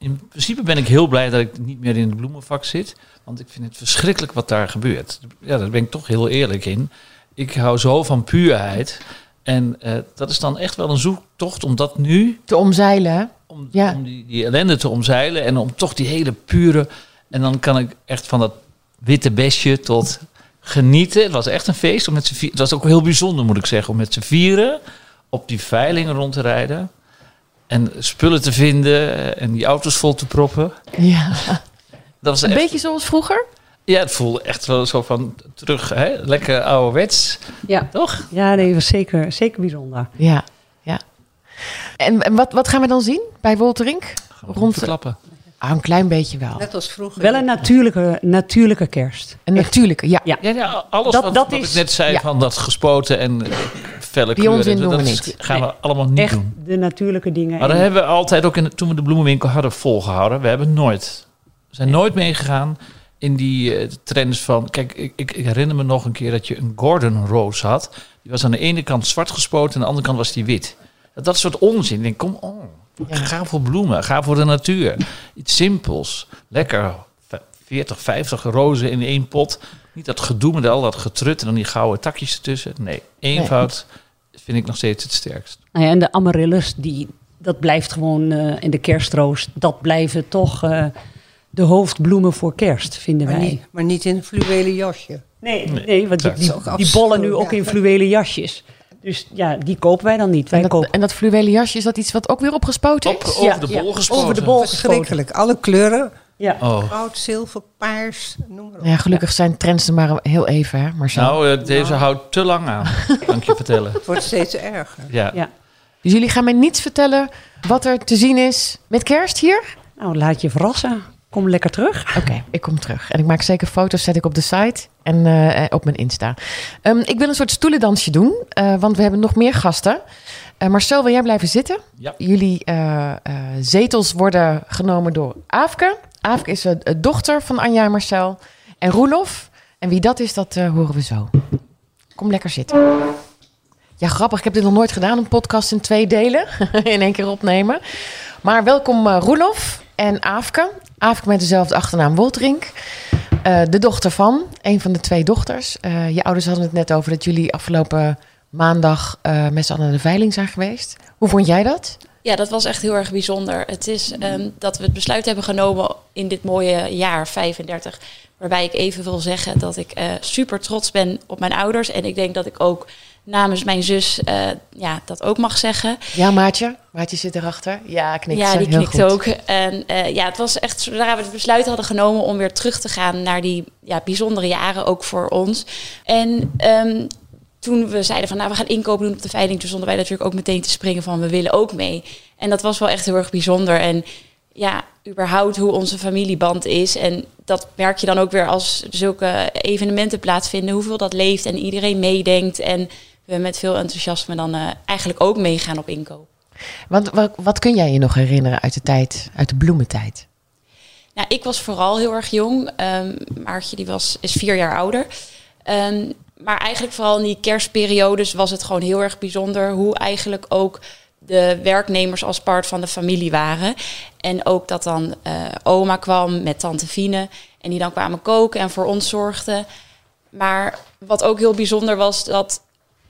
in principe ben ik heel blij dat ik niet meer in het bloemenvak zit, want ik vind het verschrikkelijk wat daar gebeurt. Ja, daar ben ik toch heel eerlijk in. Ik hou zo van puurheid. En eh, dat is dan echt wel een zoektocht om dat nu, Te omzeilen, om, Ja. om die, die ellende te omzeilen en om toch die hele pure. En dan kan ik echt van dat witte besje tot genieten. Het was echt een feest om met. Het was ook heel bijzonder, moet ik zeggen, om met z'n vieren op die veilingen rond te rijden. En spullen te vinden en die auto's vol te proppen. Ja. Dat was Een echt, beetje zoals vroeger? ja, het voelde echt wel zo van terug, hè? lekker ouderwets, Ja, toch? ja nee, was zeker, zeker bijzonder. Ja, ja. En, en wat, wat gaan we dan zien bij Wolterink? Rond- verklappen. Ah, een klein beetje wel. Net als vroeger. Wel een natuurlijke, natuurlijke kerst. Een natuurlijke, ja. Ja. Ja, ja alles Dat- wat, dat wat is- ik net zei ja. van dat gespoten en felle Die onzin kleuren. doen dat we is- gaan we Nee. allemaal niet Echt doen. de natuurlijke dingen. Maar dat En- hebben we altijd ook in, toen we de bloemenwinkel hadden volgehouden. We hebben nooit, we zijn nooit meegegaan in die eh, trends van... Kijk, ik, ik, ik herinner me nog een keer dat je een Gordon Rose had. Die was aan de ene kant zwart gespoten en aan de andere kant was die wit. Dat, dat soort onzin. Ik denk, kom on. Ja. Ga voor bloemen, ga voor de natuur. Iets simpels. Lekker. v- 40, 50 rozen in één pot. Niet dat gedoe met al dat getrut en dan die gouden takjes ertussen. Nee, eenvoud vind ik nog steeds het sterkst. Nou ja, en de amaryllis, die, dat blijft gewoon, eh en de kerstroos, dat blijven toch eh, de hoofdbloemen voor kerst, vinden Maar wij. niet, maar niet in een fluwelen jasje. Nee, Nee, nee, want die, die, bollen nu ook in fluwelen jasjes. Dus ja, die kopen wij dan niet. Wij En dat, kopen en dat fluwelen jasje, is dat iets wat ook weer opgespoten Op, is? over Ja, de ja, bol gespoten. over de bol gespoten. Verschrikkelijk. Alle kleuren. Ja. Oh. Goud, zilver, paars, noem maar op. Ja, gelukkig zijn trends er maar heel even, hè, Marcel. Nou, eh, deze houdt te lang aan, kan ik je vertellen. Het wordt steeds erger. Ja. Ja. Dus jullie gaan mij niets vertellen wat er te zien is met kerst hier? Nou, laat je verrassen. Kom lekker terug. Oké, ik kom terug. En ik maak zeker foto's, zet ik op de site en eh, op mijn Insta. Ehm, ik wil een soort stoelendansje doen, eh, want we hebben nog meer gasten. Eh, Marcel, wil jij blijven zitten? Ja. Jullie eh, eh, zetels worden genomen door Aafke. Aafke is de de dochter van Anja en Marcel. En Roelof. En wie dat is, dat eh, horen we zo. Kom lekker zitten. Ja, grappig. Ik heb dit nog nooit gedaan, een podcast in twee delen. *laughs* in één keer opnemen. Maar welkom eh, Roelof. En Aafke, Aafke met dezelfde achternaam Woltrink. De dochter van, een van de twee dochters. Je ouders hadden het net over dat jullie afgelopen maandag met z'n allen naar de veiling zijn geweest. Hoe vond jij dat? Ja, dat was echt heel erg bijzonder. Het is um, dat we het besluit hebben genomen in dit mooie jaar 35. Waarbij ik even wil zeggen dat ik super trots ben op mijn ouders. En ik denk dat ik ook namens mijn zus uh, ja, dat ook mag zeggen. Ja, Maatje. Maatje zit erachter. Ja, knikt Ja, die knikt ook. En uh, ja, het was echt zodra we het besluit hadden genomen om weer terug te gaan naar die ja, bijzondere jaren, ook voor ons. En um, toen we zeiden van nou, we gaan inkopen doen op de veiling, toen stonden wij natuurlijk ook meteen te springen van we willen ook mee. En dat was wel echt heel erg bijzonder. En ja, überhaupt hoe onze familieband is. En dat merk je dan ook weer als zulke evenementen plaatsvinden, hoeveel dat leeft en iedereen meedenkt. En we met veel enthousiasme dan uh, eigenlijk ook meegaan op inkoop. Wat, wat, wat, kun jij je nog herinneren uit de tijd, uit de bloementijd? Nou, ik was vooral heel erg jong. Um, Maartje die was, is vier jaar ouder. Um, maar eigenlijk vooral in die kerstperiodes was het gewoon heel erg bijzonder hoe eigenlijk ook de werknemers als part van de familie waren. En ook dat dan uh, oma kwam met tante Fine en die dan kwamen koken en voor ons zorgden. Maar wat ook heel bijzonder was, dat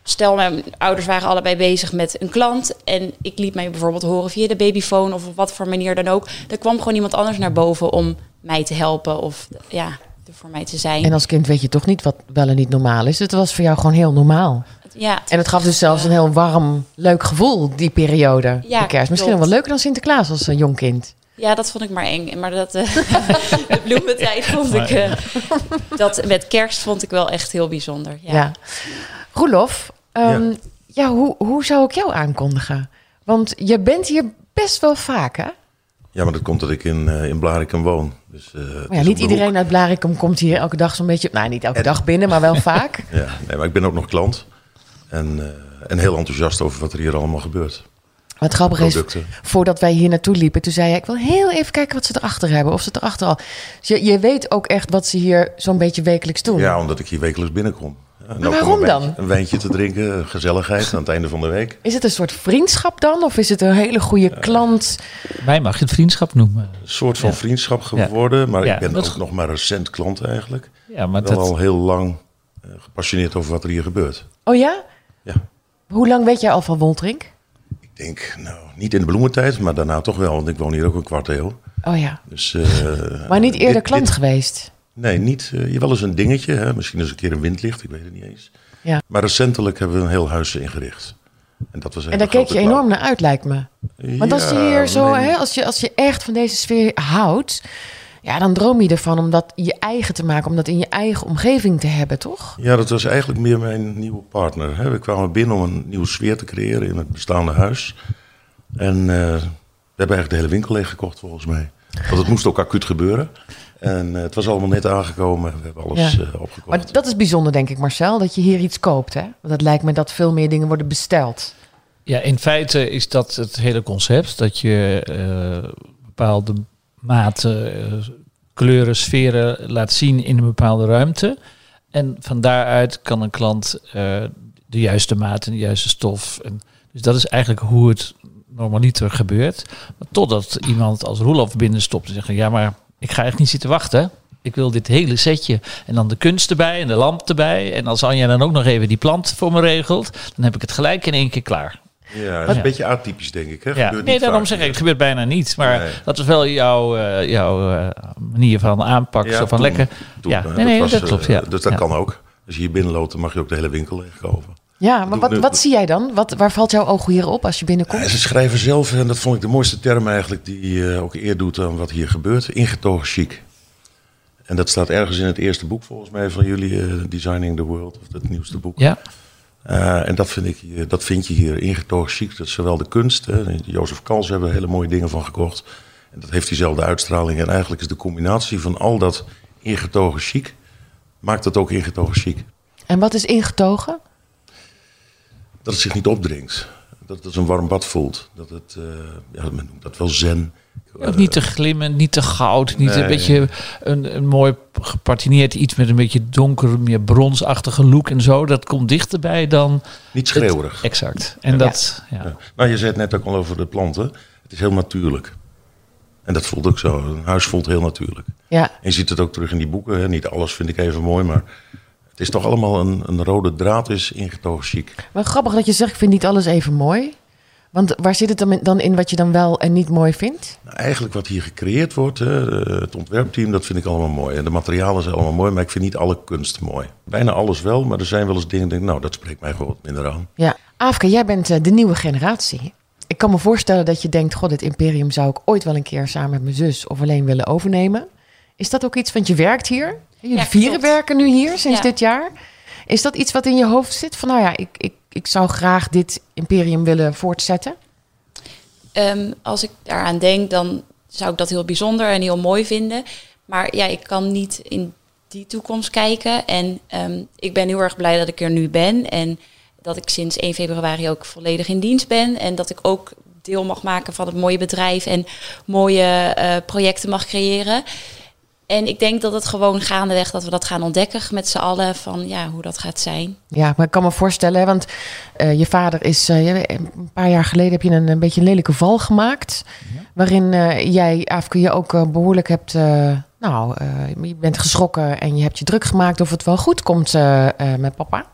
stel mijn ouders waren allebei bezig met een klant en ik liet mij bijvoorbeeld horen via de babyfoon of op wat voor manier dan ook. Er kwam gewoon iemand anders naar boven om mij te helpen of ja, er voor mij te zijn. En als kind weet je toch niet wat wel en niet normaal is. Het was voor jou gewoon heel normaal. Ja, en het gaf dus zelfs een heel warm, leuk gevoel, die periode. Ja, de kerst. Misschien klopt. wel leuker dan Sinterklaas als een jong kind. Ja, dat vond ik maar eng. Maar dat, uh, *laughs* *laughs* de bloementijd vond ik... Uh, dat met kerst vond ik wel echt heel bijzonder. Ja. ja. Roelof, um, ja. ja, hoe, hoe zou ik jou aankondigen? Want je bent hier best wel vaak, hè? Ja, maar dat komt dat ik in, uh, in Blarikum woon. Dus, uh, ja, niet iedereen hoek. uit Blarikum komt hier elke dag zo'n beetje... Nou, niet elke en, dag binnen, maar wel *laughs* vaak. Ja, nee, maar ik ben ook nog klant. En, uh, en heel enthousiast over wat er hier allemaal gebeurt. Wat grappig is, voordat wij hier naartoe liepen, toen zei je: Ik wil heel even kijken wat ze erachter hebben. Of ze erachter al. Dus je, je weet ook echt wat ze hier zo'n beetje wekelijks doen. Ja, omdat ik hier wekelijks binnenkom. Maar waarom een dan? Wijntje, een wijntje te drinken, gezelligheid aan het einde van de week. Is het een soort vriendschap dan? Of is het een hele goede uh, klant? Mij mag je het vriendschap noemen. Een soort van ja. vriendschap geworden, ja. maar ik ben ook nog maar recent klant eigenlijk. Ja, maar Wel dat... al heel lang uh, gepassioneerd over wat er hier gebeurt. Oh ja? Ja. Hoe lang weet jij al van Woltrink? Ik denk, nou, niet in de bloementijd, maar daarna toch wel, want ik woon hier ook een kwart eeuw. Oh ja. Dus, uh, maar niet eerder dit, klant dit, geweest? Nee, niet. Uh, je wel eens een dingetje, hè? misschien eens een keer een windlicht, ik weet het niet eens. Ja. Maar recentelijk hebben we een heel huis ingericht. En, dat was en daar keek je enorm naar uit, lijkt me. Want als je hier zo, nee. hè, als, je, als je echt van deze sfeer houdt, ja, dan droom je ervan om dat je eigen te maken, om dat in je eigen omgeving te hebben, toch? Ja, dat was eigenlijk meer mijn nieuwe partner. Hè. We kwamen binnen om een nieuwe sfeer te creëren in het bestaande huis. En uh, we hebben eigenlijk de hele winkel leeggekocht, volgens mij. Want het moest ook acuut gebeuren. En uh, het was allemaal net aangekomen. We hebben alles ja. uh, opgekocht. Maar dat is bijzonder, denk ik, Marcel, dat je hier iets koopt. Hè? Want het lijkt me dat veel meer dingen worden besteld. Ja, in feite is dat het hele concept. Dat je uh, bepaalde maten, kleuren, sferen laat zien in een bepaalde ruimte. En van daaruit kan een klant de juiste maat en de juiste stof. En, dus dat is eigenlijk hoe het normaliter gebeurt. Maar totdat iemand als Roelof binnenstopt en zegt... ja, maar ik ga echt niet zitten wachten. Ik wil dit hele setje. En dan de kunst erbij en de lamp erbij. En als Anja dan ook nog even die plant voor me regelt... dan heb ik het gelijk in één keer klaar. Ja, dat is een beetje atypisch, denk ik. Hè? Ja. Nee, daarom vaak. zeg ik, het gebeurt bijna niet. Maar nee. dat is wel jouw, uh, jouw uh, manier van aanpak. Ja, zo van toen, lekker. Toen, ja, nee, nee, dat, was, dat klopt. Ja. Dus dat ja. kan ook. Als je hier binnenloopt, dan mag je ook de hele winkel leegkopen. Ja, maar wat, wat zie jij dan? Wat, waar valt jouw oog hier op als je binnenkomt? Ja, ze schrijven zelf, en dat vond ik de mooiste term eigenlijk, die uh, ook eer doet aan wat hier gebeurt, ingetogen chic. En dat staat ergens in het eerste boek volgens mij van jullie, uh, Designing the World, of het nieuwste boek. Ja. Uh, en dat vind, ik, dat vind je hier ingetogen chic. Dat is zowel de kunst, hè, Jozef Kals hebben er hele mooie dingen van gekocht. En dat heeft diezelfde uitstraling. En eigenlijk is de combinatie van al dat ingetogen chic, maakt het ook ingetogen chic. En wat is ingetogen? Dat het zich niet opdringt. Dat het een warm bad voelt. Dat het, uh, ja, men noemt dat wel zen. Ook niet te glimmend, niet te goud. Niet Nee. een beetje een, een mooi gepatineerd iets met een beetje donker, meer bronsachtige look en zo. Dat komt dichterbij dan... Niet schreeuwerig. Het, exact. En dat, ja. Ja. Nou, je zei het net ook al over de planten. Het is heel natuurlijk. En dat voelt ook zo. Een huis voelt heel natuurlijk. Ja, En je ziet het ook terug in die boeken. Hè. Niet alles vind ik even mooi, maar het is toch allemaal een, een rode draad is ingetogen chic. maar grappig dat je zegt, ik vind niet alles even mooi. Want waar zit het dan in- dan in wat je dan wel en niet mooi vindt? Nou, eigenlijk wat hier gecreëerd wordt, hè, eh, het ontwerpteam, dat vind ik allemaal mooi. En de materialen zijn allemaal mooi, maar ik vind niet alle kunst mooi. Bijna alles wel, maar er zijn wel eens dingen, denk ik, nou, dat spreekt mij gewoon minder aan. Ja. Afke, jij bent eh, de nieuwe generatie. Ik kan me voorstellen dat je denkt, god, dit imperium zou ik ooit wel een keer samen met mijn zus of alleen willen overnemen. Is dat ook iets, want je werkt hier? Jullie Ja, vieren klopt. werken nu hier sinds Ja. dit jaar. Is dat iets wat in je hoofd zit? Van nou ja, ik, ik, ik zou graag dit imperium willen voortzetten. Ehm, als ik daaraan denk, dan zou ik dat heel bijzonder en heel mooi vinden. Maar ja, ik kan niet in die toekomst kijken. En ehm, ik ben heel erg blij dat ik er nu ben. En dat ik sinds 1 februari ook volledig in dienst ben. En dat ik ook deel mag maken van het mooie bedrijf en mooie eh, projecten mag creëren. En ik denk dat het gewoon gaandeweg dat we dat gaan ontdekken met z'n allen van ja, hoe dat gaat zijn. Ja, maar ik kan me voorstellen, want eh, je vader is eh, een paar jaar geleden heb je een, een beetje een lelijke val gemaakt. Waarin eh, jij, Afke, je ook eh, behoorlijk hebt. eh, nou, eh, je bent geschrokken en je hebt je druk gemaakt of het wel goed komt eh, eh, met papa.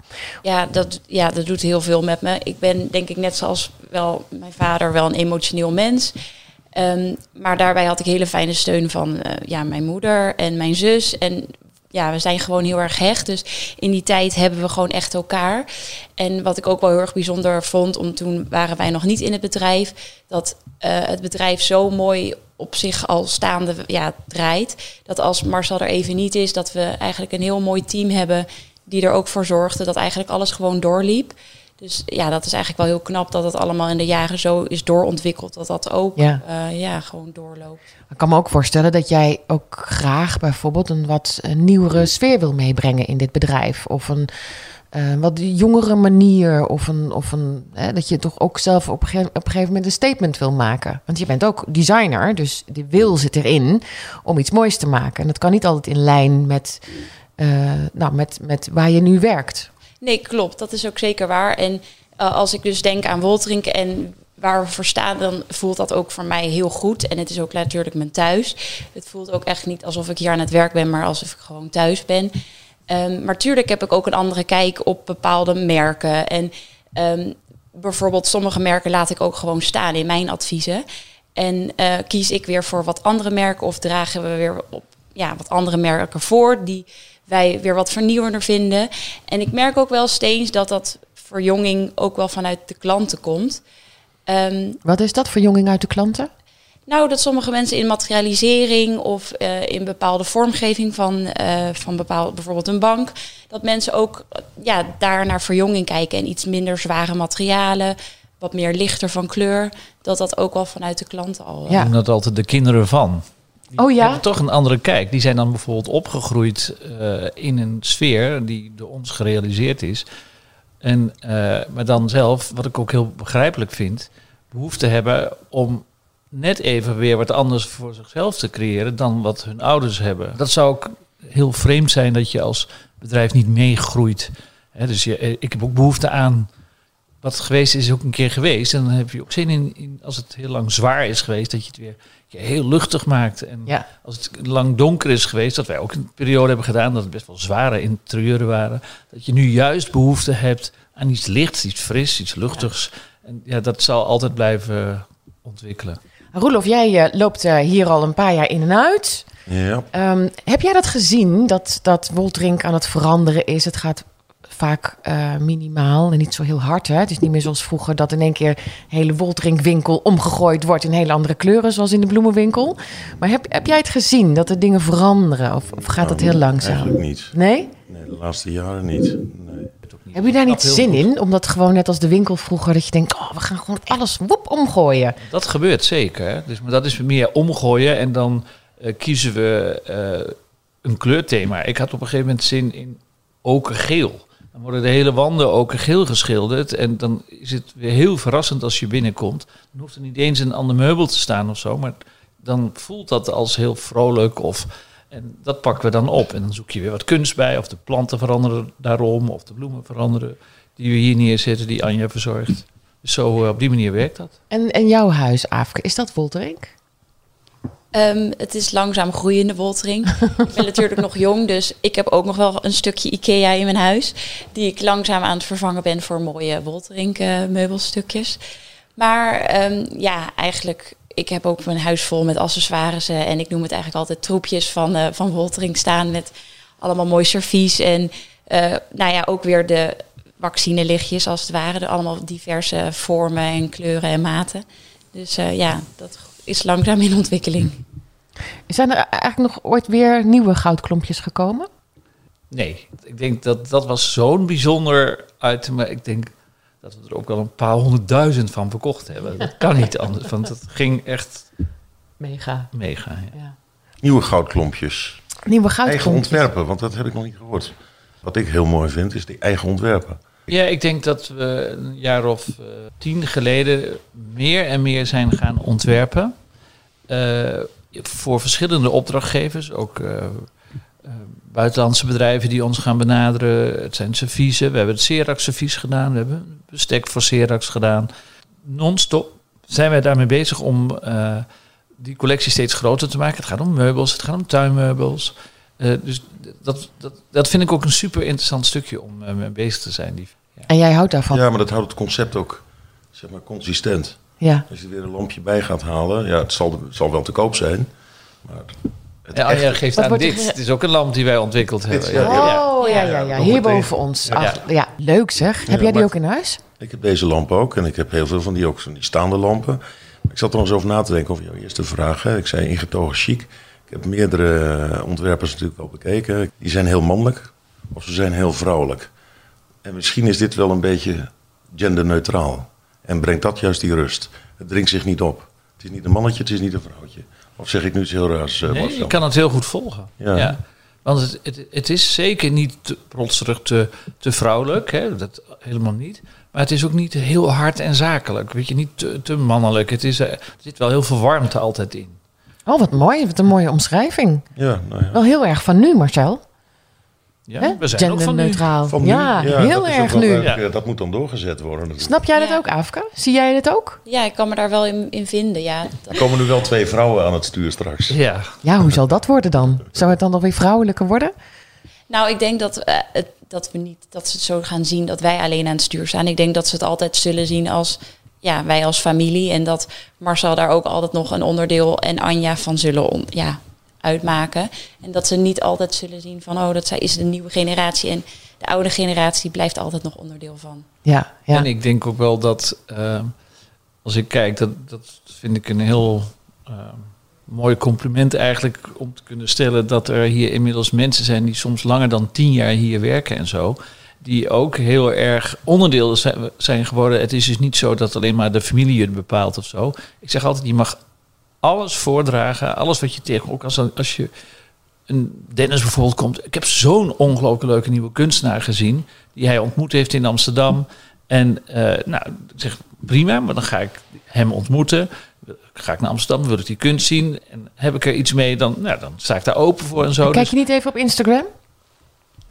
Ja dat, ja, dat doet heel veel met me. Ik ben denk ik net zoals wel mijn vader wel een emotioneel mens. Ehm, maar daarbij had ik hele fijne steun van eh, ja, mijn moeder en mijn zus. En ja, we zijn gewoon heel erg hecht. Dus in die tijd hebben we gewoon echt elkaar. En wat ik ook wel heel erg bijzonder vond, om toen waren wij nog niet in het bedrijf, dat eh, het bedrijf zo mooi op zich al staande ja, draait. Dat als Marcel er even niet is, dat we eigenlijk een heel mooi team hebben die er ook voor zorgde dat eigenlijk alles gewoon doorliep. Dus ja, dat is eigenlijk wel heel knap dat het allemaal in de jaren zo is doorontwikkeld. Dat dat ook Ja. ja. ja, gewoon doorloopt. Ik kan me ook voorstellen dat jij ook graag bijvoorbeeld een wat eh, nieuwere sfeer wil meebrengen in dit bedrijf. Of een eh, wat jongere manier. Of, een, of een, hè, dat je toch ook zelf op een, gegeven, op een gegeven moment een statement wil maken. Want je bent ook designer, dus de wil zit erin om iets moois te maken. En dat kan niet altijd in lijn met, eh, nou, met, met waar je nu werkt. Nee, klopt. Dat is ook zeker waar. En eh, als ik dus denk aan Woltrink en waar we voor staan, dan voelt dat ook voor mij heel goed. En het is ook natuurlijk mijn thuis. Het voelt ook echt niet alsof ik hier aan het werk ben, maar alsof ik gewoon thuis ben. Ehm, maar tuurlijk heb ik ook een andere kijk op bepaalde merken. En ehm, bijvoorbeeld sommige merken laat ik ook gewoon staan in mijn adviezen. En eh, kies ik weer voor wat andere merken of dragen we weer op ja, wat andere merken voor die wij weer wat vernieuwender vinden. En ik merk ook wel steeds dat dat verjonging ook wel vanuit de klanten komt. Ehm, Wat is dat, verjonging uit de klanten? nou, dat sommige mensen in materialisering of eh, in bepaalde vormgeving van, eh, van bepaald, bijvoorbeeld een bank, dat mensen ook ja, daar naar verjonging kijken en iets minder zware materialen, wat meer lichter van kleur, dat dat ook wel vanuit de klanten al. eh, Ja. Ik noem dat altijd de kinderen van. Die Oh ja? hebben toch een andere kijk. Die zijn dan bijvoorbeeld opgegroeid eh, in een sfeer die door ons gerealiseerd is. En, eh, maar dan zelf, wat ik ook heel begrijpelijk vind, behoefte hebben om net even weer wat anders voor zichzelf te creëren dan wat hun ouders hebben. Dat zou ook heel vreemd zijn dat je als bedrijf niet meegroeit. Dus je, eh, ik heb ook behoefte aan wat geweest is, is ook een keer geweest. En dan heb je ook zin in, in als het heel lang zwaar is geweest, dat je het weer je heel luchtig maakt. En Ja. als het lang donker is geweest, dat wij ook een periode hebben gedaan dat het best wel zware interieuren waren, dat je nu juist behoefte hebt aan iets lichts, iets fris, iets luchtigs. En ja, dat zal altijd blijven ontwikkelen. Roelof, jij eh, loopt eh, hier al een paar jaar in en uit. Ja, Ehm, heb jij dat gezien, dat, dat Woltrink aan het veranderen is? Het gaat vaak eh, minimaal en niet zo heel hard. Hè? Het is niet meer zoals vroeger dat in één keer een hele Woltrink-winkel omgegooid wordt in hele andere kleuren, zoals in de bloemenwinkel. Maar heb, heb jij het gezien, dat de dingen veranderen? Of, of gaat dat heel langzaam? Eigenlijk niet. Nee? Nee, de laatste jaren niet. Nee. Heb je daar niet zin goed. in? Omdat gewoon net als de winkel vroeger, dat je denkt, oh, we gaan gewoon alles woep omgooien. Dat gebeurt zeker. Hè? Dus, maar dat is meer omgooien en dan eh, kiezen we eh, een kleurthema. Ik had op een gegeven moment zin in okergeel. Dan worden de hele wanden okergeel geschilderd. En dan is het weer heel verrassend als je binnenkomt. Dan hoeft er niet eens een ander meubel te staan of zo. Maar dan voelt dat als heel vrolijk. Of, en dat pakken we dan op. En dan zoek je weer wat kunst bij. Of de planten veranderen daarom. Of de bloemen veranderen. Die we hier neerzetten, die Anja verzorgt. Dus zo eh, op die manier werkt dat. En, en jouw huis, Aafke, is dat Woltrink? Ehm, het is langzaam groeiende Woltering. ik ben natuurlijk nog jong, dus ik heb ook nog wel een stukje IKEA in mijn huis. Die ik langzaam aan het vervangen ben voor mooie Woltering eh, meubelstukjes. Maar ehm, ja, eigenlijk, ik heb ook mijn huis vol met accessoires. eh, en ik noem het eigenlijk altijd troepjes van, eh van Woltering staan met allemaal mooi servies. En eh, nou ja, ook weer de vaccinelichtjes als het ware. Allemaal diverse vormen en kleuren en maten. Dus ja, dat is langzaam in ontwikkeling. Zijn er eigenlijk nog ooit weer nieuwe goudklompjes gekomen? Nee, ik denk dat dat was zo'n bijzonder item. maar Ik denk dat we er ook wel een paar honderdduizend van verkocht hebben. Dat kan niet anders, want het ging echt Mega. mega. ja. Ja. Nieuwe goudklompjes. Nieuwe Eigen goudklompjes. ontwerpen, want dat heb ik nog niet gehoord. Wat ik heel mooi vind, is die eigen ontwerpen. Ja, ik denk dat we een jaar of eh, tien geleden meer en meer zijn gaan ontwerpen. Eh, voor verschillende opdrachtgevers, ook eh, buitenlandse bedrijven die ons gaan benaderen. Het zijn serviezen. We hebben het Xerox servies gedaan. We hebben bestek voor Xerox gedaan. Non-stop zijn wij daarmee bezig om die collectie steeds groter te maken. Het gaat om meubels, het gaat om tuinmeubels. Eh, dus dat, dat, dat vind ik ook een super interessant stukje om eh, mee bezig te zijn. Die, ja. En jij houdt daarvan? Ja, maar dat houdt het concept ook zeg maar, consistent. Ja. Als je er weer een lampje bij gaat halen, ja, het zal, het zal wel te koop zijn. Maar het Ja, echte- geeft Wat aan dit. ge- Het is ook een lamp die wij ontwikkeld hebben. Dit, Ja, ja. ja. Oh, ja, ja, Ja, Hier boven ons. Ja. Ach, ja, leuk zeg. Heb jij die ook in huis? Ik heb deze lamp ook en ik heb heel veel van die ook, van die staande lampen. Ik zat er nog eens over na te denken over jouw eerste vraag. Hè. Ik zei ingetogen chic. Ik heb meerdere ontwerpers natuurlijk al bekeken. Die zijn heel mannelijk of ze zijn heel vrouwelijk. En misschien is dit wel een beetje genderneutraal. En brengt dat juist die rust. Het dringt zich niet op. Het is niet een mannetje, het is niet een vrouwtje. Of zeg ik nu iets heel raars, eh, Nee, je kan het heel goed volgen. Ja. Ja. Want het, het, het is zeker niet te, plotserig te, te vrouwelijk. Hè? Dat helemaal niet. Maar het is ook niet heel hard en zakelijk. Weet je, niet te, te mannelijk. Het is, eh, er zit wel heel veel warmte altijd in. Oh, wat mooi. Wat een mooie omschrijving. Ja, nou ja. Wel heel erg van nu, Marcel. Ja, Hè? we zijn ook van nu. Van? Ja, heel dat erg nu. Dat moet dan doorgezet worden natuurlijk. Snap jij dat ook, Afke? Zie jij dit ook? Ja, ik kan me daar wel in, in vinden. Ja, dat- Er komen nu wel twee vrouwen aan het stuur straks. Ja, Ja, hoe zal dat worden dan? Zou het dan nog weer vrouwelijker worden? Nou, ik denk dat, eh, het, dat we niet dat ze het zo gaan zien dat wij alleen aan het stuur staan. Ik denk dat ze het altijd zullen zien als ja, wij als familie. En dat Marcel daar ook altijd nog een onderdeel en Anja van zullen on- ja, uitmaken. En dat ze niet altijd zullen zien van oh, dat zij is de nieuwe generatie. En de oude generatie blijft altijd nog onderdeel van. Ja, ja. En ik denk ook wel dat, ehm, als ik kijk, dat, dat vind ik een heel ehm, mooi compliment eigenlijk om te kunnen stellen dat er hier inmiddels mensen zijn die soms langer dan tien jaar hier werken en zo. Die ook heel erg onderdeel zijn- geworden. Het is dus niet zo dat alleen maar de familie het bepaalt of zo. Ik zeg altijd, je mag alles voordragen, alles wat je tegen, ook als, als je een Dennis bijvoorbeeld komt. Ik heb zo'n ongelooflijk leuke nieuwe kunstenaar gezien. Die hij ontmoet heeft in Amsterdam. En eh, nou, ik zeg prima, maar dan ga ik hem ontmoeten. Ga ik naar Amsterdam, wil ik die kunst zien. En heb ik er iets mee, dan, nou, dan sta ik daar open voor en zo. Kijk Dus- je niet even op Instagram?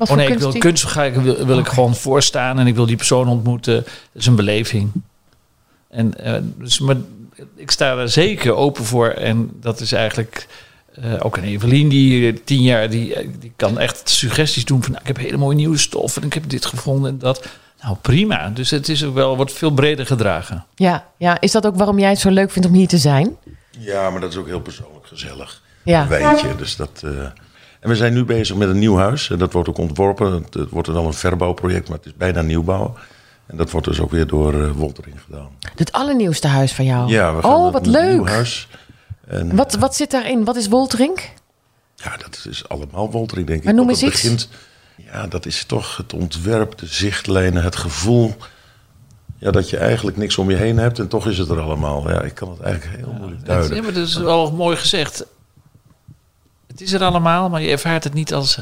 Wat oh nee, ik wil kunst ga ik, wil, wil ik Oké. gewoon voorstaan en ik wil die persoon ontmoeten. Dat is een beleving. En eh, dus, maar ik sta er zeker open voor. En dat is eigenlijk eh, ook een Evelien die eh, tien jaar, die, die kan echt suggesties doen van nou, ik heb hele mooie nieuwe stof en ik heb dit gevonden en dat. Nou prima. Dus het is ook wel wordt veel breder gedragen. Ja, ja, is dat ook waarom jij het zo leuk vindt om hier te zijn? Ja, maar dat is ook heel persoonlijk gezellig. Ja. Een wijntje. Dus dat, eh, En we zijn nu bezig met een nieuw huis. En dat wordt ook ontworpen. Het, het wordt wel een verbouwproject, maar het is bijna nieuwbouw. En dat wordt dus ook weer door eh Woltering gedaan. Het allernieuwste huis van jou. Ja, we gaan oh, wat een nieuw leuk. huis. En, Wat, wat zit daarin? Wat is Wolterink? Ja, dat is allemaal Woltering, denk ik. Maar noem eens het iets. begint, Ja, dat is toch het ontwerp, de zichtlijnen, het gevoel... Ja, dat je eigenlijk niks om je heen hebt en toch is het er allemaal. Ja, ik kan het eigenlijk heel moeilijk duiden. Ja, maar dat is wel mooi gezegd. Het is er allemaal, maar je ervaart het niet als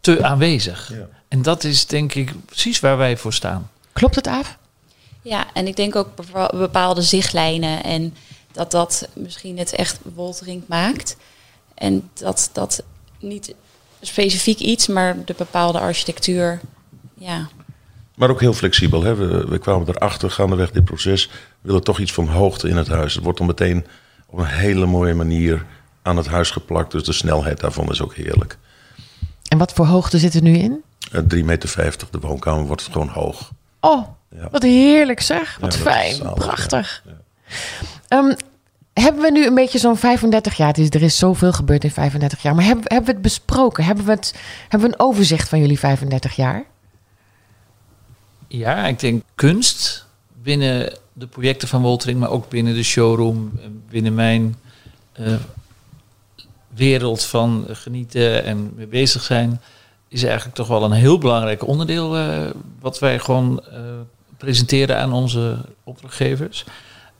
te aanwezig. Ja. En dat is denk ik precies waar wij voor staan. Klopt het af? Ja, en ik denk ook bepa- bepaalde zichtlijnen en dat dat misschien het echt Woltering maakt. En dat dat niet specifiek iets, maar de bepaalde architectuur. Ja, Maar ook heel flexibel. Hè? We, we kwamen erachter, gaandeweg dit proces, we willen toch iets van hoogte in het huis. Het wordt dan meteen op een hele mooie manier aan het huis geplakt. Dus de snelheid daarvan is ook heerlijk. En wat voor hoogte zit er nu in? Uh, 3,50 meter, de woonkamer wordt gewoon hoog. Oh, Ja. wat heerlijk zeg. Wat Ja, fijn, zalig, prachtig. ja. Ehm, hebben we nu een beetje zo'n 35 jaar? Dus er is zoveel gebeurd in 35 jaar. Maar hebben, hebben we het besproken? Hebben we, het, hebben we een overzicht van jullie 35 jaar? Ja, ik denk kunst binnen de projecten van Woltering, maar ook binnen de showroom, eh, binnen mijn eh, wereld van genieten en mee bezig zijn, is eigenlijk toch wel een heel belangrijk onderdeel eh, wat wij gewoon eh, presenteren aan onze opdrachtgevers.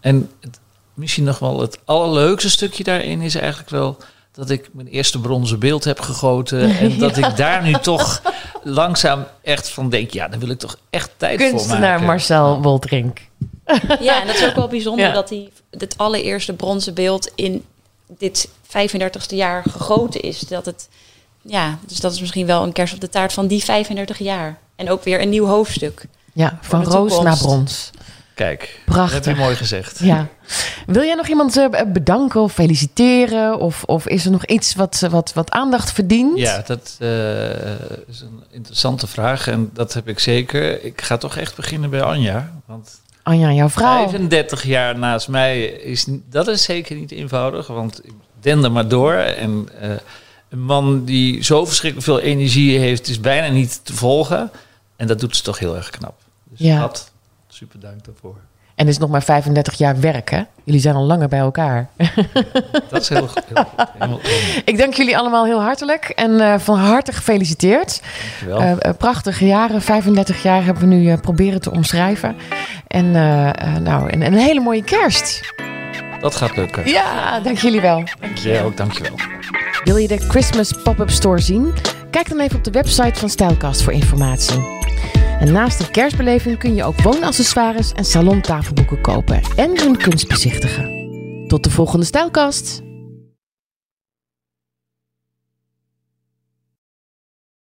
En het, misschien nog wel het allerleukste stukje daarin is eigenlijk wel dat ik mijn eerste bronzen beeld heb gegoten *laughs* en dat ik daar nu toch langzaam echt van denk, ja, daar wil ik toch echt tijd voor Kunstenaar maken. Marcel Woltrink. Ja, en dat is ook wel bijzonder *laughs* Ja. dat hij het allereerste bronzen beeld in dit 35ste jaar gegoten is. Dat het, ja, dus dat is misschien wel een kers op de taart van die 35 jaar. En ook weer een nieuw hoofdstuk. Ja, van roos naar brons. Kijk, Prachtig. dat heb je mooi gezegd. Ja. Wil jij nog iemand eh, bedanken of feliciteren? Of, of is er nog iets wat, eh, wat, wat aandacht verdient? Ja, dat eh, is een interessante vraag en dat heb ik zeker. Ik ga toch echt beginnen bij Anja. Want Anja, jouw vrouw. 35 jaar naast mij is dat is zeker niet eenvoudig, want ik dender maar door. En eh, een man die zo verschrikkelijk veel energie heeft, is bijna niet te volgen. En dat doet ze toch heel erg knap. Dus Ja. dat, super dank daarvoor. En het is nog maar 35 jaar werk, hè? Jullie zijn al langer bij elkaar. *laughs* Dat is heel, heel, helemaal Ik dank jullie allemaal heel hartelijk en eh, van harte gefeliciteerd. Eh, prachtige jaren, 35 jaar hebben we nu proberen te omschrijven. En, nou, en, en een hele mooie kerst. Dat gaat lukken. Ja, dank jullie wel. Jij ook, dankjewel. Wil je de Christmas pop-up store zien? Kijk dan even op de website van Stijlkast voor informatie. En naast de kerstbeleving kun je ook woonaccessoires en salontafelboeken kopen en hun kunst bezichtigen. Tot de volgende Stijlkast!